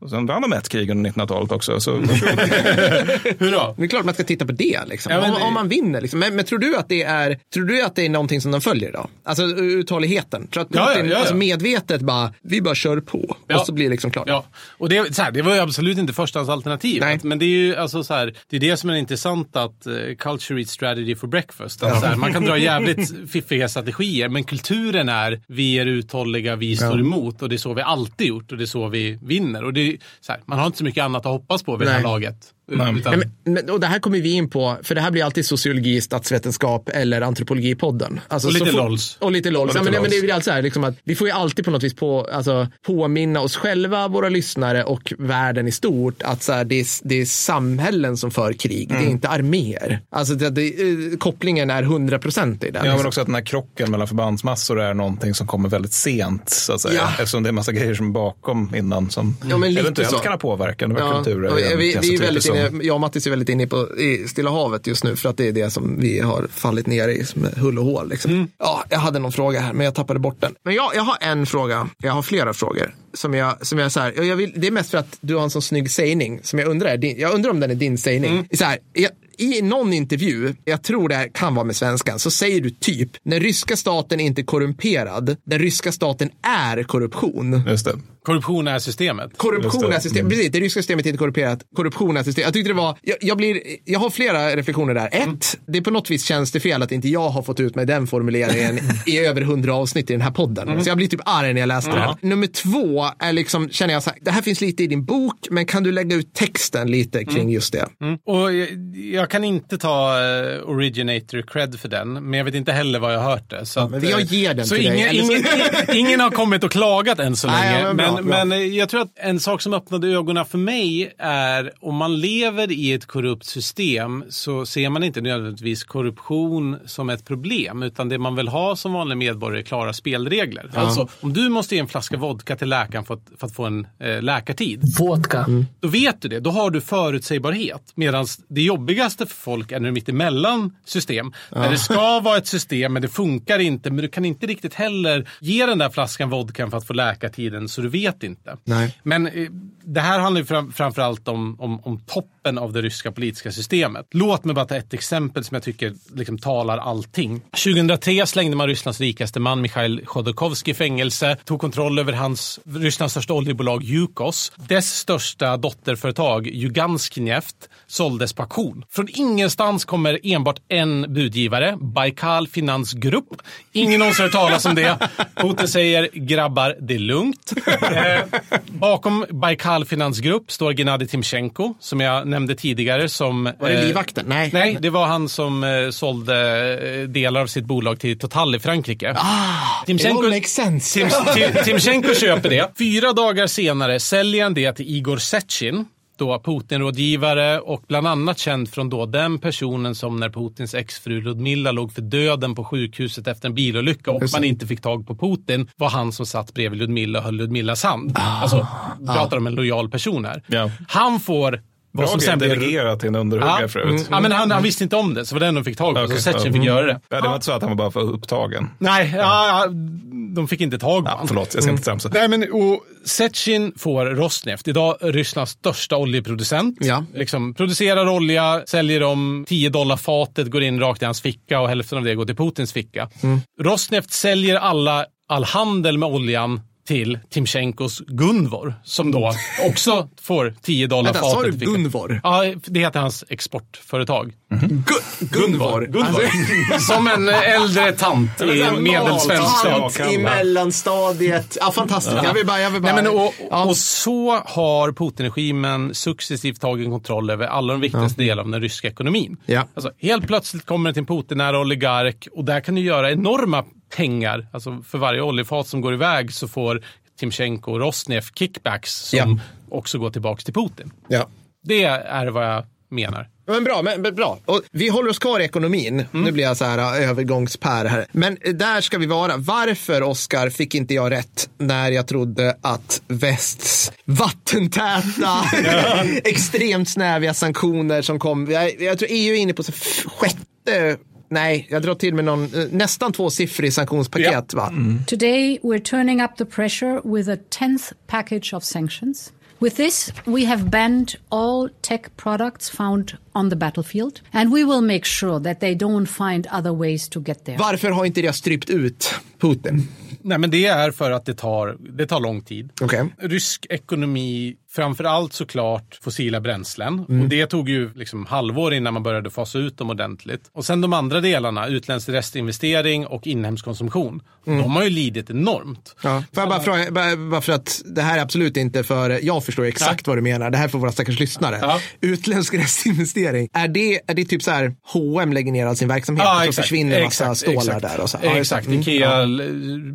[SPEAKER 3] Och sen vann de ett krig under 1900-talet också. Så,
[SPEAKER 2] Hur då?
[SPEAKER 1] Det är klart man ska titta på det, liksom.
[SPEAKER 2] Ja, men
[SPEAKER 1] om,
[SPEAKER 2] det-
[SPEAKER 1] om man vinner. Liksom. Men, men tror, du att det är, tror du att det är någonting som de följer då? Alltså uthålligheten. Tror att
[SPEAKER 2] Ja, ja,
[SPEAKER 1] Putin
[SPEAKER 2] ja, ja.
[SPEAKER 1] Alltså, medvetet bara, vi bara kör på
[SPEAKER 2] Ja.
[SPEAKER 1] och så blir det liksom klart.
[SPEAKER 2] Ja, och det, så här, det var ju absolut inte förstahandsalternativet. Men det är ju alltså så här, det är det som är intressant att uh, culture eats strategy for breakfast. Att, så här, man kan dra jävligt fiffiga strategier, men kulturen är vi är uthålliga, vi står emot och det är så vi alltid gjort och det är så vi vinner. Och det är, här, man har inte så mycket annat att hoppas på vid det här
[SPEAKER 1] Nej.
[SPEAKER 2] laget. Utan,
[SPEAKER 1] Nej, men, men, och det här kommer vi in på, för det här blir alltid sociologi, statsvetenskap eller antropologipodden. Alltså,
[SPEAKER 2] Och lite
[SPEAKER 1] får-
[SPEAKER 2] lols.
[SPEAKER 1] Och lite lols.
[SPEAKER 3] Och
[SPEAKER 1] Ja,
[SPEAKER 3] lite
[SPEAKER 1] men, men det är
[SPEAKER 3] lols.
[SPEAKER 1] här, liksom att vi får ju alltid på något vis på, alltså, påminna oss själva, våra lyssare och världen i stort att så här, det, är, det är samhällen som för krig, det är
[SPEAKER 3] Mm.
[SPEAKER 1] inte arméer. Alltså det, det, eh, kopplingen är hundraprocentig.
[SPEAKER 3] Ja, men
[SPEAKER 1] liksom.
[SPEAKER 3] också att den här krocken mellan förbandsmassor är någonting som kommer väldigt sent. Så att säga.
[SPEAKER 1] Ja.
[SPEAKER 3] Eftersom det är en massa grejer som är bakom innan som
[SPEAKER 1] Ja, men
[SPEAKER 3] eventuellt
[SPEAKER 1] så.
[SPEAKER 3] kan ha påverkan kulturer.
[SPEAKER 1] och vi,
[SPEAKER 3] igen,
[SPEAKER 1] vi,
[SPEAKER 3] känns
[SPEAKER 1] vi är
[SPEAKER 3] det
[SPEAKER 1] väldigt
[SPEAKER 3] typiskt
[SPEAKER 1] inne, jag och Mattis är väldigt inne på i Stilla havet just nu för att det är det som vi har fallit ner i som är hull och hål. Liksom.
[SPEAKER 3] Mm.
[SPEAKER 1] Ja, jag hade någon fråga här men jag tappade bort den. Men jag, jag har en fråga, jag har flera frågor. Som jag, som jag, så här, jag vill, det är mest för att du har en sån snygg sägning som jag undrar, din, jag undrar om den är din sägning.
[SPEAKER 3] Mm.
[SPEAKER 1] Så här, jag, I någon intervju, jag tror det här kan vara med svenskan, så säger du typ, när ryska staten inte är korrumperad, den ryska staten är korruption.
[SPEAKER 3] Just det.
[SPEAKER 2] Korruption är systemet.
[SPEAKER 1] Korruption är
[SPEAKER 3] det.
[SPEAKER 1] system. Precis, det ryska systemet är inte korrumperat. Korruption är system. Jag tyckte det var, jag, jag, blir, jag har flera reflektioner där. Ett, det är på något vis känns det fel att inte jag har fått ut mig den formuleringen i över hundra avsnitt i den här podden. Så jag blir typ arg när jag läste den. Nummer två är liksom, känner jag så här, det här finns lite i din bok, men kan du lägga ut texten lite kring just det?
[SPEAKER 2] Och jag, jag kan inte ta eh, originator cred för den, men jag vet inte heller vad jag har hört det. Så
[SPEAKER 1] men jag
[SPEAKER 2] eh,
[SPEAKER 1] ger den
[SPEAKER 2] så
[SPEAKER 1] till dig,
[SPEAKER 2] ingen,
[SPEAKER 1] så-
[SPEAKER 2] ingen, ingen har kommit och klagat än så
[SPEAKER 1] Nej,
[SPEAKER 2] länge.
[SPEAKER 1] ja, men bra,
[SPEAKER 2] men,
[SPEAKER 1] bra.
[SPEAKER 2] men eh, jag tror att en sak som öppnade ögonen för mig är om man lever i ett korrupt system så ser man inte nödvändigtvis korruption som ett problem, utan det man vill ha som vanlig medborgare är klara spelregler. Alltså, om du måste ge en flaska vodka till läkaren för att, för att få en eh, läkartid,
[SPEAKER 7] Vodka.
[SPEAKER 2] då vet du det. Då har du förutsägbarhet. Medan det jobbigaste för folk är när du är mitt emellan system. Där det ska vara ett system men det funkar inte. Men du kan inte riktigt heller ge den där flaskan vodka för att få läkartiden så du vet inte.
[SPEAKER 1] Nej.
[SPEAKER 2] Men eh, det här handlar ju fram, framförallt om, om, om toppen av det ryska politiska systemet. Låt mig bara ta ett exempel som jag tycker liksom talar allting. 2003 slängde man Rysslands rikaste man Mikhail Chodorkovskij i fängelse, tog kontroll över hans, Rysslands största oljebolag Yukos. Dess största dotterföretag, Juganskneft, såldes på auktion. Från ingenstans kommer enbart en budgivare, Baikal Finans Group. Ingen någonsin hört talas om det. Putin säger grabbar, det är lugnt. Eh, bakom Baikal Finans Group står Gennadij Timchenko, som jag nämnde tidigare. Som,
[SPEAKER 1] Var det
[SPEAKER 2] eh,
[SPEAKER 1] livvakten? Nej.
[SPEAKER 2] Nej, det var han som eh, sålde eh, delar av sitt bolag till Total i Frankrike.
[SPEAKER 1] Ah, It all makes sense.
[SPEAKER 2] Tim, Tim, Timchenko köper det. Fyra dagar senare säljer han det till Igor Sechin, då Putin-rådgivare och bland annat känd från då den personen som när Putins exfru Ludmilla låg för döden på sjukhuset efter en bilolycka och man inte fick tag på Putin var han som satt bredvid Ludmilla och höll Ludmillas hand.
[SPEAKER 1] Ah.
[SPEAKER 2] Alltså, vi pratar om en lojal person här.
[SPEAKER 3] Ja.
[SPEAKER 2] Han får vad
[SPEAKER 3] Bra
[SPEAKER 2] som sen blir
[SPEAKER 3] delegera till en underhuggare
[SPEAKER 2] Ja,
[SPEAKER 3] förut.
[SPEAKER 2] mm. ja, men han, han visste inte om det, så det var den de fick tag på.
[SPEAKER 3] Okej,
[SPEAKER 2] så Sechin
[SPEAKER 3] ja.
[SPEAKER 2] fick göra det.
[SPEAKER 3] Ja, det var inte så att han var bara för upptagen.
[SPEAKER 2] Nej, ja, ja, de fick inte tag på
[SPEAKER 3] Ja, förlåt, jag ska inte tramsa.
[SPEAKER 2] Nej, men och Sechin får Rosneft, idag Rysslands största oljeproducent.
[SPEAKER 1] Ja.
[SPEAKER 2] Liksom, producerar olja, säljer dem 10 dollar fatet, går in rakt i hans ficka och hälften av det går till Putins ficka. Rosneft säljer alla, all handel med oljan till Timchenkos Gunvor som då också får 10 dollar
[SPEAKER 1] Vänta, sa
[SPEAKER 2] fatet.
[SPEAKER 1] du. Gunvor?
[SPEAKER 2] Ja, det heter hans exportföretag.
[SPEAKER 1] Gu- Gunvor.
[SPEAKER 2] Gunvor.
[SPEAKER 1] Alltså,
[SPEAKER 2] Som en äldre tant i medelsvensk
[SPEAKER 3] Ja,
[SPEAKER 2] stat.
[SPEAKER 3] kan
[SPEAKER 1] i mellanstadiet. Ja, fantastiskt. Jag vill bara, jag vill bara.
[SPEAKER 2] Nej, men, och,
[SPEAKER 1] ja.
[SPEAKER 2] och så har Putin-regimen successivt tagit kontroll över alla de viktigaste delarna av den ryska ekonomin.
[SPEAKER 1] Ja.
[SPEAKER 2] Alltså, helt plötsligt kommer det till en Putin-nära oligark och där kan du göra enorma pengar. Alltså, för varje oljefat som går iväg så får Timchenko och Rosneft kickbacks som
[SPEAKER 1] Ja.
[SPEAKER 2] också går tillbaka till Putin.
[SPEAKER 1] ja.
[SPEAKER 2] Det är vad jag menar.
[SPEAKER 1] Men bra, men, men bra. Och vi håller oss kvar i ekonomin. Nu blir jag så här äh, övergångspär här. Men äh, där ska vi vara. Varför, Oskar, fick inte jag rätt när jag trodde att västs vattentäta, extremt snäviga sanktioner som kom. Jag, jag tror EU är inne på sjätte Nej, jag drar till med någon, eh, nästan tvåsiffrig sanktionspaket. Va?
[SPEAKER 4] Today, we're turning up the pressure with a 10th package of sanctions. With this, we have banned all tech products found on the battlefield, and we will make sure that they don't find other ways to get there.
[SPEAKER 1] Varför har inte det strypt ut Putin?
[SPEAKER 2] Nej, men det är för att det tar, det tar lång tid.
[SPEAKER 1] Okej.
[SPEAKER 2] Rysk ekonomi, framför allt såklart fossila bränslen. Och det tog ju liksom halvår innan man började fasa ut dem ordentligt. Och sen de andra delarna, utländsk restinvestering och inhemsk konsumtion. De har ju lidit enormt.
[SPEAKER 1] Ja. Får jag bara fråga, bara för att det här är absolut inte för, jag förstår exakt vad du menar, det här är för våra stackars lyssnare.
[SPEAKER 2] Ja.
[SPEAKER 1] Utländsk restinvestering, är det, är det typ så här H&M lägger ner all sin verksamhet och så försvinner en massa stålar där och så? Ja,
[SPEAKER 2] exakt.
[SPEAKER 1] Mm.
[SPEAKER 2] Ikea
[SPEAKER 1] Ja.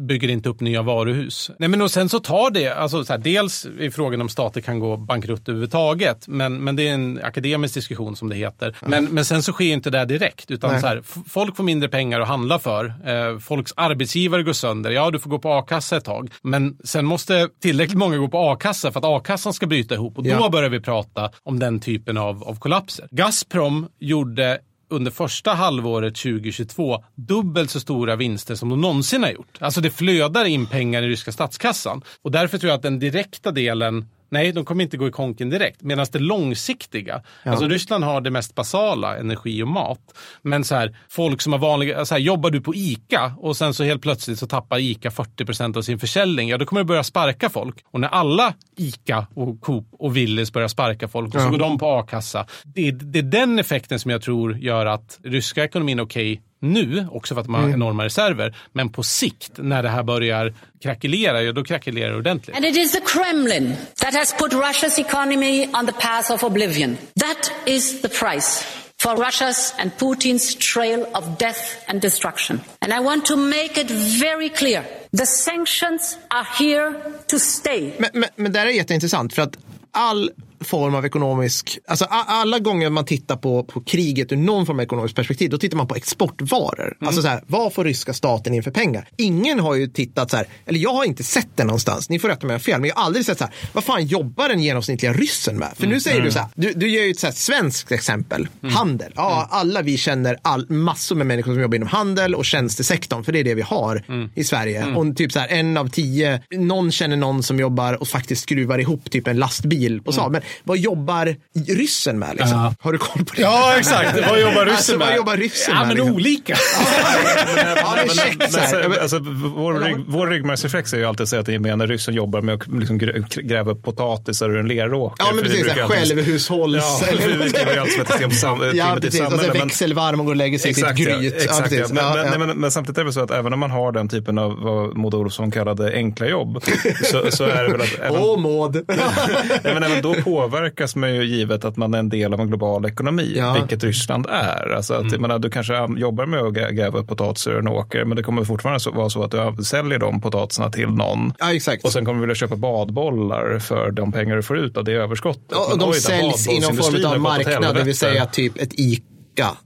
[SPEAKER 2] bygger inte upp nya varuhus. Nej, men och sen så tar det, alltså så här, dels är frågan om stater kan gå bankrutt överhuvudtaget, men, men det är en akademisk diskussion som det heter. Men, men sen så sker inte det direkt, utan
[SPEAKER 1] Nej.
[SPEAKER 2] så här, folk får mindre pengar att handla för. Eh, folks arbetsgivare går sönder. Ja, du får gå på a-kassa ett tag, men sen måste tillräckligt många gå på a-kassa för att a-kassan ska bryta ihop och då
[SPEAKER 1] Ja.
[SPEAKER 2] börjar vi prata om den typen av, av kollapser. Gazprom gjorde under första halvåret 2022 dubbelt så stora vinster som de någonsin har gjort. Alltså det flödar in pengar i ryska statskassan. Och därför tror jag att den direkta delen Nej, de kommer inte gå i konken direkt. Medan det långsiktiga, alltså Ryssland har det mest basala, energi och mat. Men så här, folk som har vanliga, så här, jobbar du på ICA och sen så helt plötsligt så tappar ICA 40% av sin försäljning, ja då kommer det börja sparka folk. Och när alla ICA och Coop och Willys börjar sparka folk och så går de på a-kassa. Det, det är den effekten som jag tror gör att ryska ekonomin är okej nu, också för att man har enorma reserver. Men på sikt, när det här börjar krackelera, ja då krackelerar det ordentligt.
[SPEAKER 4] And it is the Kremlin that has put Russia's economy on the path of oblivion. That is the price for Russia's and Putin's trail of death and destruction. And I want to make it very clear. The sanctions are here to stay.
[SPEAKER 1] Men, men, men det här är jätteintressant för att all form av ekonomisk, alltså alla gånger man tittar på, på kriget ur någon form av ekonomiskt perspektiv, då tittar man på exportvaror. Alltså så här, vad får ryska staten in för pengar? Ingen har ju tittat så här, eller jag har inte sett det någonstans, ni får rätta mig om jag har fel, men jag har aldrig sett så här, vad fan jobbar den genomsnittliga ryssen med? För nu säger du så här, du, du ger ju ett så här svenskt exempel, handel. Ja, alla vi känner all, massor med människor som jobbar inom handel och tjänstesektorn, för det är det vi har i Sverige. Och typ så här, en av tio, någon känner någon som jobbar och faktiskt skruvar ihop typ en lastbil på Saab. Men vad jobbar ryssen med? Liksom?
[SPEAKER 2] Ja.
[SPEAKER 1] Har du koll på det?
[SPEAKER 2] Ja, exakt. Vad jobbar ryssen
[SPEAKER 1] alltså,
[SPEAKER 2] med?
[SPEAKER 1] Vad jobbar ryssen
[SPEAKER 2] Ja,
[SPEAKER 1] med?
[SPEAKER 2] men
[SPEAKER 1] liksom?
[SPEAKER 2] olika.
[SPEAKER 1] Ja,
[SPEAKER 3] alltså, vår, rygg, vår ryggmärgsreflex är ju alltid att säga att det är med när ryssen jobbar med att liksom grä- gräva upp potatisar ur en leråker.
[SPEAKER 1] Ja, men precis. Självhushålls...
[SPEAKER 3] Ja, vi skriver ju alltid som ett extremt sam-
[SPEAKER 1] Ja, precis. Och
[SPEAKER 3] samhälle. men-
[SPEAKER 1] växelvarm och går och lägger sig i sitt gryt.
[SPEAKER 3] exakt ja.
[SPEAKER 1] precis.
[SPEAKER 3] Men, samtidigt är det så att även om man har den typen av vad Maud Olofsson kallade enkla jobb så, är det väl att
[SPEAKER 1] Åh, Maud.
[SPEAKER 3] även då påverkas man ju givet att man är en del av en global ekonomi,
[SPEAKER 1] Ja.
[SPEAKER 3] vilket Ryssland är. Alltså att, jag menar, du kanske jobbar med att gräva upp potatis ur en åker, men det kommer fortfarande vara så att du säljer de potatisarna till någon.
[SPEAKER 1] Ja, exakt.
[SPEAKER 3] Och sen kommer du vilja köpa badbollar för de pengar du får ut av det överskottet.
[SPEAKER 1] Ja, och de
[SPEAKER 3] oj,
[SPEAKER 1] säljs inom form
[SPEAKER 3] badbollsindustrin
[SPEAKER 1] av marknad, det vill säga typ ett ICA.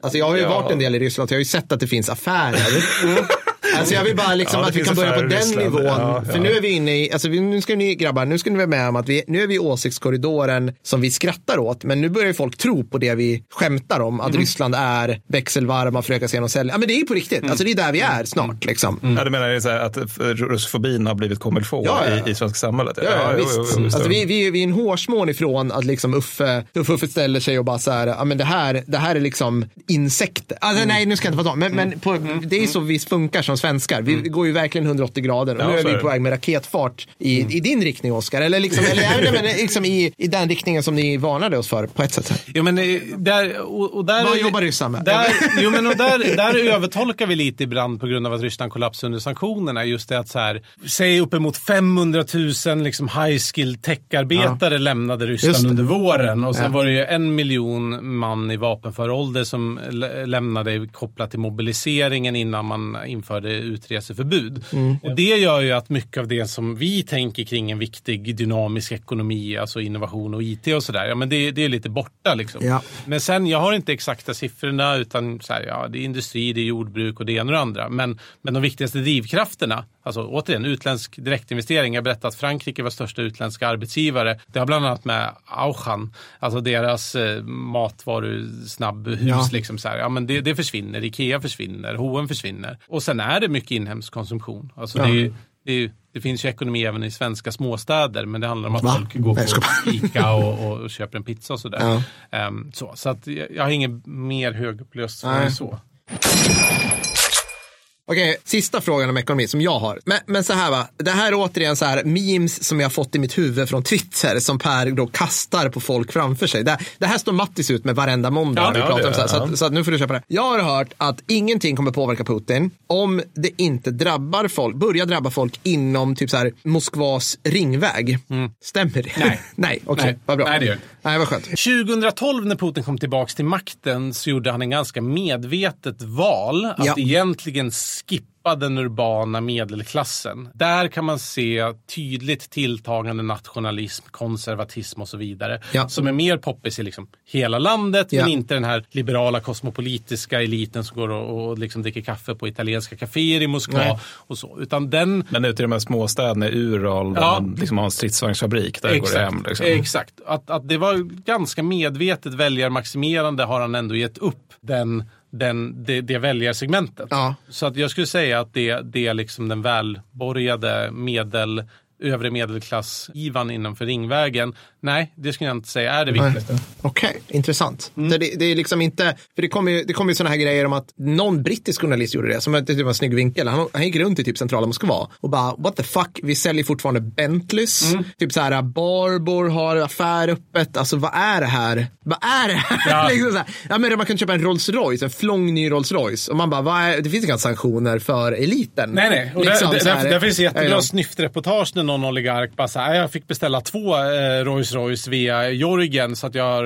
[SPEAKER 1] Alltså jag har ju
[SPEAKER 3] Ja.
[SPEAKER 1] varit en del i Ryssland, så jag har ju sett att det finns affärer. Alltså jag vill bara liksom
[SPEAKER 3] Ja, det
[SPEAKER 1] att vi kan börja på den
[SPEAKER 3] Ryssland.
[SPEAKER 1] nivån.
[SPEAKER 3] Ja,
[SPEAKER 1] För nu är vi inne i, alltså nu ska ni grabbar, nu ska ni vara med om att vi, nu är vi i åsiktskorridoren som vi skrattar åt. Men nu börjar ju folk tro på det vi skämtar om,
[SPEAKER 3] Mm.
[SPEAKER 1] att Ryssland är växelvarma, försöka se genom sälja. Ja men det är ju på riktigt,
[SPEAKER 3] Mm.
[SPEAKER 1] alltså det är där vi är snart liksom.
[SPEAKER 3] Ja, du menar här att russofobin har blivit comme
[SPEAKER 1] Ja, ja,
[SPEAKER 3] i, i svenska samhället?
[SPEAKER 1] Ja, ja,
[SPEAKER 3] jo,
[SPEAKER 1] visst.
[SPEAKER 3] jo, jo, visst.
[SPEAKER 1] alltså, vi, vi, vi är en hårsmån ifrån att liksom Uffe, Uffe, Uffe ställer sig och bara så här, ja men det här, det här är liksom insekter. Alltså, Nej, nu ska jag inte vara så, men, men på, det är så vi funkar som svenskar. Vi går ju verkligen 180 grader och
[SPEAKER 3] Ja,
[SPEAKER 1] nu är vi på väg med raketfart i, i din riktning, Oskar. Eller, liksom, eller nej, men, liksom i, i den riktningen som ni varnade oss för på ett sätt.
[SPEAKER 2] Jo, men eh, där, och, och där
[SPEAKER 1] Vad
[SPEAKER 2] är
[SPEAKER 1] jobbar ryssar med?
[SPEAKER 2] Där, jo, men och där, där övertolkar vi lite ibland på grund av att Ryssland kollapsade under sanktionerna. Just det att så här, säg uppemot 500 000 liksom high-skilled techarbetare lämnade
[SPEAKER 1] Just
[SPEAKER 2] Ryssland under våren. Och sen
[SPEAKER 1] Ja.
[SPEAKER 2] var det ju en miljon man i vapenför ålder som lä- lämnade kopplat till mobiliseringen innan man införde utreseförbud.
[SPEAKER 1] Mm.
[SPEAKER 2] Och det gör ju att mycket av det som vi tänker kring en viktig dynamisk ekonomi, alltså innovation och IT och sådär, ja men det, det är lite borta liksom.
[SPEAKER 1] Ja.
[SPEAKER 2] Men sen, jag har inte exakta siffrorna utan så här, ja, det är industri, det är jordbruk och det ena och det andra. Men, men de viktigaste drivkrafterna, alltså återigen utländsk direktinvestering. Jag berättade att Frankrike var största utländska arbetsgivare. Det har bland annat med Auchan, alltså deras eh, matvarusnabbhus,
[SPEAKER 1] Ja.
[SPEAKER 2] liksom så här, ja, men det, det försvinner, Ikea försvinner, H&M försvinner. Och sen är det mycket inhemsk konsumtion. Alltså det är, det, är det finns ju ekonomi även i svenska småstäder, men det handlar om att
[SPEAKER 1] Va?
[SPEAKER 2] folk går
[SPEAKER 1] Nej,
[SPEAKER 2] på. Ica och, och, köper en pizza och sådär.
[SPEAKER 1] Ja.
[SPEAKER 2] Ehm, så så att jag, jag har inget mer högupplöst svar än så.
[SPEAKER 1] Okej, sista frågan om ekonomi som jag har. Men, men så här va, det här är återigen så här memes som jag har fått i mitt huvud från Twitter som Per då kastar på folk framför sig. Det, det här står Mattis ut med varenda måndag.
[SPEAKER 3] Ja,
[SPEAKER 1] vi pratar om
[SPEAKER 3] det-
[SPEAKER 1] så, här, så,
[SPEAKER 3] ja.
[SPEAKER 1] att, så att nu får du köpa det. Jag har hört att ingenting kommer påverka Putin om det inte drabbar folk, börjar drabba folk inom typ så här Moskvas ringväg. Stämmer det?
[SPEAKER 2] Nej.
[SPEAKER 1] Nej, okej,
[SPEAKER 2] Nej.
[SPEAKER 1] vad bra.
[SPEAKER 2] Nej, det gör det.
[SPEAKER 1] Nej, vad skönt.
[SPEAKER 2] 2012 när Putin kom tillbaka till makten så gjorde han en ganska medvetet val att
[SPEAKER 1] Ja.
[SPEAKER 2] egentligen skippa den urbana medelklassen. Där kan man se tydligt tilltagande nationalism, konservatism och så vidare.
[SPEAKER 1] Ja.
[SPEAKER 2] Som är mer poppis i liksom hela landet
[SPEAKER 1] Ja.
[SPEAKER 2] men inte den här liberala kosmopolitiska eliten som går och, och liksom dricker kaffe på italienska kaféer i Moskva
[SPEAKER 1] Nej.
[SPEAKER 2] och så. Utan den
[SPEAKER 3] Men ute i de här småstäderna i Ural, där
[SPEAKER 2] Ja.
[SPEAKER 3] man liksom har en stridsvagnsfabrik, där går det hem. Liksom.
[SPEAKER 2] Exakt. Att, att det var ganska medvetet väljarmaximerande har han ändå gett upp den, den, det, det väljarsegmentet.
[SPEAKER 1] Ja.
[SPEAKER 2] Så att jag skulle säga att det, det är liksom den välborgade medel, övre medelklass-ivan innanför Ringvägen. Nej, det skulle jag inte säga är det viktigaste.
[SPEAKER 1] Okej, intressant.
[SPEAKER 2] Mm.
[SPEAKER 1] Det, det, är liksom inte, för det kommer ju, det kommer ju sådana här grejer om att någon brittisk journalist gjorde det, som det typ var en snygg vinkel. Han, han gick runt i typ centrala Moskva och bara, what the fuck, vi säljer fortfarande Bentleys.
[SPEAKER 2] Mm.
[SPEAKER 1] Typ så här, Barbor har affär öppet. Alltså vad är det här? Vad är det här?
[SPEAKER 2] Ja.
[SPEAKER 1] liksom så här. Ja, men man kan köpa en Rolls Royce, en flång ny Rolls Royce. Och man bara, vad är, det finns inga sanktioner för eliten.
[SPEAKER 2] Nej, nej. Och
[SPEAKER 1] Liksom
[SPEAKER 2] där, där, där finns jättebra snyftreportage någon oligark bara så här, jag fick beställa två eh, Rolls Royce via Jorgen så att jag har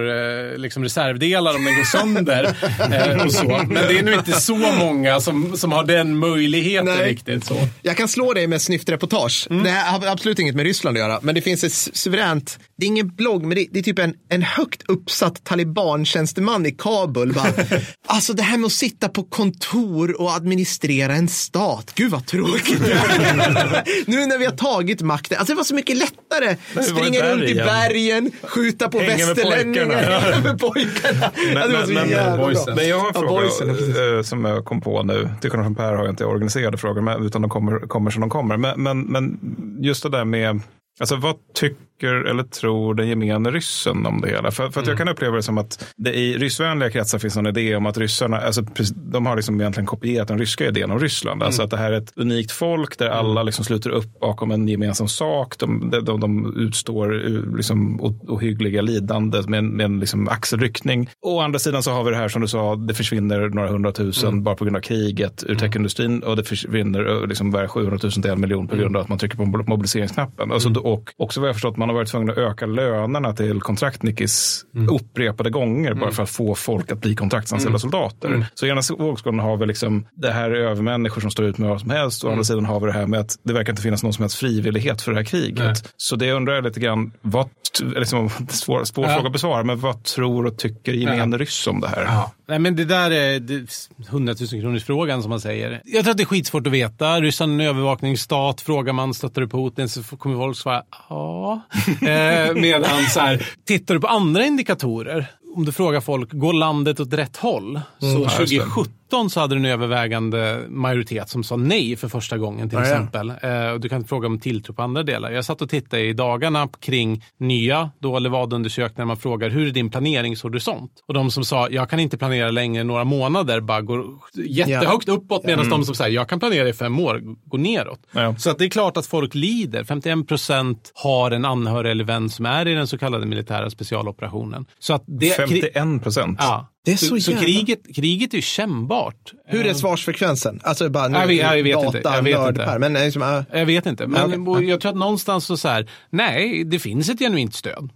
[SPEAKER 2] eh, liksom reservdelar om den går sönder. eh, och så. Men det är nu inte så många som, som har den möjligheten
[SPEAKER 1] Nej.
[SPEAKER 2] riktigt. Så.
[SPEAKER 1] Jag kan slå dig med snyftreportage.
[SPEAKER 2] Mm.
[SPEAKER 1] Det här har absolut inget med Ryssland att göra, men det finns ett su- suveränt, det är ingen blogg, men det, det är typ en, en högt uppsatt taliban-tjänsteman i Kabul. Bara, alltså det här med att sitta på kontor och administrera en stat, gud vad tråkigt. nu när vi har tagit makten, alltså det var så mycket lättare.
[SPEAKER 3] var
[SPEAKER 1] Springa runt i bergen, skjuta på
[SPEAKER 3] Hänga med
[SPEAKER 1] västerlänningar,
[SPEAKER 3] pojkarna.
[SPEAKER 1] hänga med pojkarna.
[SPEAKER 3] Men,
[SPEAKER 1] bra.
[SPEAKER 2] boysen.
[SPEAKER 3] men jag har en fråga
[SPEAKER 1] ja,
[SPEAKER 3] eh, som jag kom på nu. Till skillnad från Per har jag inte organiserade frågor, men, utan de kommer, kommer som de kommer. Men, men, men just det där med, alltså vad tycker eller tror den gemene ryssen om det hela? För, för att jag kan uppleva det som att det i ryssvänliga kretsar finns en idé om att ryssarna, alltså, de har liksom egentligen kopierat den ryska idén om Ryssland. Alltså att det här är ett unikt folk där alla liksom sluter upp bakom en gemensam sak. De, de, de, utstår eh, liksom ohyggliga lidande med en, med en liksom axelryckning. Å andra sidan så har vi det här som du sa, det försvinner några hundratusen bara på grund av kriget ur techindustrin och det försvinner eh, liksom bara 700 000 till en miljon på grund av att man trycker på mobiliseringsknappen. Alltså, och också vad jag förstått, man har varit tvungen att öka lönerna till kontraktnickis upprepade gånger bara för att få folk att bli kontraktsanställda soldater. Så i ena vågskålen har vi liksom det här är övermänniskor som står ut med vad som helst och å andra sidan har vi det här med att det verkar inte finnas någon som helst frivillighet för det här kriget.
[SPEAKER 2] Nej.
[SPEAKER 3] Så det undrar jag lite grann, vad, liksom, svår, svår
[SPEAKER 2] Ja.
[SPEAKER 3] fråga att besvara, men vad tror och tycker gemene ryss om det här?
[SPEAKER 2] Nej, men det där är det, 100 000 kronors frågan som man säger. Jag tror att det är skitsvårt att veta. Ryssland är en övervakningsstat. Frågar man stöttar du Putin så kommer folk svara ja. eh, medan så här, tittar du på andra indikatorer. Om du frågar folk, går landet åt rätt håll? Så 2017 så hade du en övervägande majoritet som sa nej för första gången till
[SPEAKER 1] Ja, ja.
[SPEAKER 2] exempel. Eh, och du kan fråga om tilltro på andra delar. Jag satt och tittade i dagarna kring nya då Levada-undersökningar. Man frågar hur är din planeringshorisont? Och de som sa jag kan inte planera längre än några månader bara går jättehögt uppåt medan de som säger jag kan planera i fem år går neråt.
[SPEAKER 3] Ja.
[SPEAKER 2] Så att det är klart att folk lider. 51 procent har en anhörig eller vän som är i den så kallade militära specialoperationen. Så att det,
[SPEAKER 3] 51 procent.
[SPEAKER 2] Ja.
[SPEAKER 1] Det är så
[SPEAKER 2] så
[SPEAKER 1] jävla-
[SPEAKER 2] kriget, kriget är ju kännbart.
[SPEAKER 1] Hur är svarsfrekvensen? Alltså bara nu,
[SPEAKER 2] Jag vet- jag vet inte.
[SPEAKER 1] data,
[SPEAKER 2] Jag vet inte.
[SPEAKER 1] Per, men liksom, äh,
[SPEAKER 2] Jag vet inte, men och jag tror att någonstans så, så här, nej, det finns ett genuint stöd.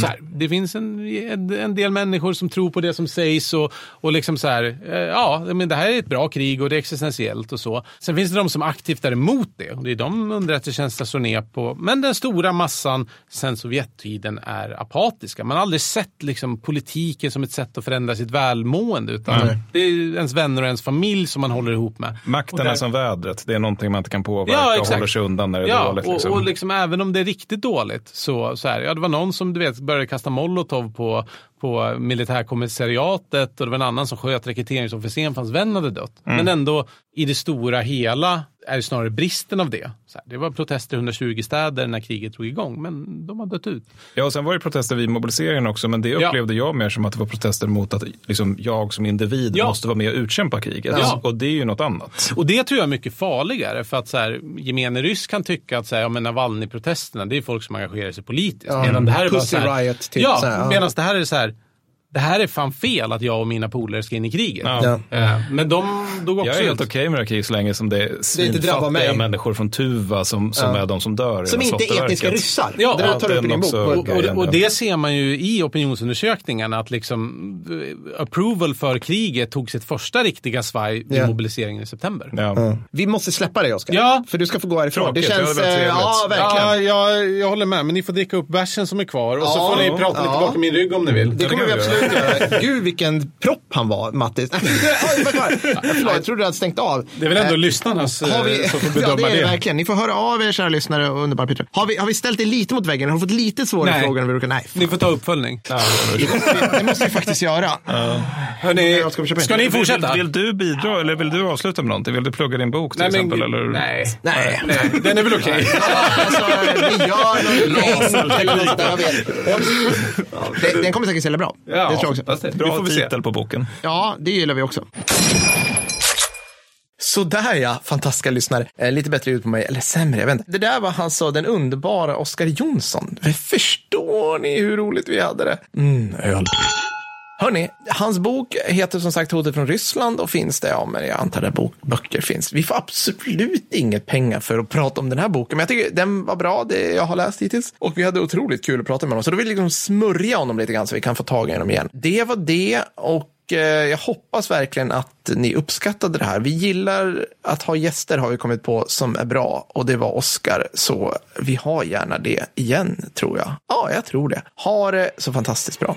[SPEAKER 2] Så här, det finns en, en, del människor som tror på det som sägs och, och liksom så här, eh, ja, men det här är ett bra krig och det är existentiellt och så. Sen finns det de som aktivt är emot det och det är de underrättelsetjänster slår ner på. Men den stora massan sen Sovjettiden är apatiska. Man har aldrig sett liksom, politiken som ett sätt att förändra sitt välmående utan det är ens vänner och ens familj som man håller ihop med.
[SPEAKER 3] Makten
[SPEAKER 2] där-
[SPEAKER 3] är som vädret, det är någonting man inte kan påverka
[SPEAKER 2] Ja,
[SPEAKER 3] och håller sig undan när det är
[SPEAKER 2] ja,
[SPEAKER 3] dåligt. Liksom.
[SPEAKER 2] Och, och liksom, även om det är riktigt dåligt så, så här, ja, det var någon som du vet började kasta molotov på, på militärkommissariatet och det var en annan som sköt rekryteringsofficeren för hans vän hade dött.
[SPEAKER 3] Mm.
[SPEAKER 2] Men ändå i det stora hela är snarare bristen av det. Så här, det var protester i 120 städer när kriget drog igång, men de har dött ut.
[SPEAKER 3] Ja, och sen var det protester vid mobiliseringen också, men det
[SPEAKER 2] Ja.
[SPEAKER 3] upplevde jag mer som att det var protester mot att liksom, jag som individ
[SPEAKER 2] Ja.
[SPEAKER 3] måste vara med och utkämpa kriget.
[SPEAKER 2] Ja.
[SPEAKER 3] Och det är ju något annat.
[SPEAKER 2] Och det tror jag är mycket farligare för att så här, gemene ryss kan tycka att så här, ja, men Navalny-protesterna det är folk som engagerar sig politiskt.
[SPEAKER 1] Ja,
[SPEAKER 2] medan det här är bara så här,
[SPEAKER 1] Riot, typ,
[SPEAKER 2] ja,
[SPEAKER 1] så här, ja.
[SPEAKER 2] medan det här är så här, det här är fan fel att jag och mina polare ska in i kriget.
[SPEAKER 3] Ja.
[SPEAKER 2] Eh, Men de dog också
[SPEAKER 3] Jag är helt okej med det här kriget så länge som det är
[SPEAKER 1] drabbar
[SPEAKER 3] svinfattiga
[SPEAKER 1] mig.
[SPEAKER 3] människor från Tuva som, som är de som dör. i
[SPEAKER 1] Som
[SPEAKER 3] det
[SPEAKER 1] inte är etniska ryssar.
[SPEAKER 2] Ja,
[SPEAKER 1] det
[SPEAKER 2] ja,
[SPEAKER 1] tar du upp i din bok. Och-
[SPEAKER 2] Och, och, det ser man ju i opinionsundersökningarna att liksom eh, approval för kriget tog sitt första riktiga svaj vid
[SPEAKER 1] Ja.
[SPEAKER 2] mobiliseringen i september.
[SPEAKER 3] Ja.
[SPEAKER 1] Vi måste släppa dig, Oskar.
[SPEAKER 2] Ja.
[SPEAKER 1] För du ska få gå härifrån.
[SPEAKER 3] Tråkigt,
[SPEAKER 1] det
[SPEAKER 3] det
[SPEAKER 1] känns...
[SPEAKER 3] väldigt
[SPEAKER 1] eh, ja, verkligen.
[SPEAKER 2] Ja, jag, jag håller med, men ni får dricka upp bärsen som är kvar och så
[SPEAKER 1] Ja,
[SPEAKER 2] får ni prata lite
[SPEAKER 1] ja.
[SPEAKER 2] bakom min rygg om ni vill.
[SPEAKER 1] Det kommer vi absolut Gud vilken propp han var, Mattis. Förlåt, jag trodde du hade stängt av.
[SPEAKER 2] Det är väl ändå
[SPEAKER 1] Eh,
[SPEAKER 2] lyssnarnas eh,
[SPEAKER 1] Har vi,
[SPEAKER 2] som får
[SPEAKER 1] ja,
[SPEAKER 2] bedöma
[SPEAKER 1] det är det
[SPEAKER 2] det.
[SPEAKER 1] verkligen. Ni får höra av er, kära lyssnare och underbara Peter. Har vi, har vi ställt er lite mot väggen? Har du fått lite svårare
[SPEAKER 2] Nej.
[SPEAKER 1] frågor än vi brukar? Nej.
[SPEAKER 2] Ni får ta uppföljning.
[SPEAKER 1] Det måste vi, det måste vi faktiskt göra.
[SPEAKER 2] Hörrni,
[SPEAKER 1] Jag ska
[SPEAKER 2] ska ni fortsätta?
[SPEAKER 3] Vill, vill du bidra eller vill du avsluta med någonting? Vill du plugga din bok till
[SPEAKER 2] Nej, men-
[SPEAKER 3] exempel? eller?
[SPEAKER 2] nej.
[SPEAKER 1] Nej.
[SPEAKER 2] Nej, den är väl okej.
[SPEAKER 1] Alltså, vi gör något vet. Ja, det- Den kommer säkert sälja bra. Det tror jag också.
[SPEAKER 3] Bra
[SPEAKER 2] vi se.
[SPEAKER 3] titel på boken.
[SPEAKER 1] Ja, det gillar vi också. Sådär ja, fantastiska lyssnare. Eh, lite bättre ljud på mig, eller sämre, jag vet inte. Det där var alltså den underbara Oskar Jonsson. Förstår ni hur roligt vi hade det? Mm, öl. Hörni, hans bok heter som sagt Hotet från Ryssland och finns det, ja men jag antar där bok, böcker finns. Vi får absolut inget pengar för att prata om den här boken, men jag tycker den var bra, det jag har läst hittills. Och vi hade otroligt kul att prata med honom, så då vill vi liksom smörja honom lite grann så vi kan få tag i honom igen. Det var det och eh, jag hoppas verkligen att ni uppskattade det här. Vi gillar att ha gäster har vi kommit på som är bra och det var Oscar. Så vi har gärna det igen tror jag. Ja, jag tror det. Ha det så fantastiskt bra.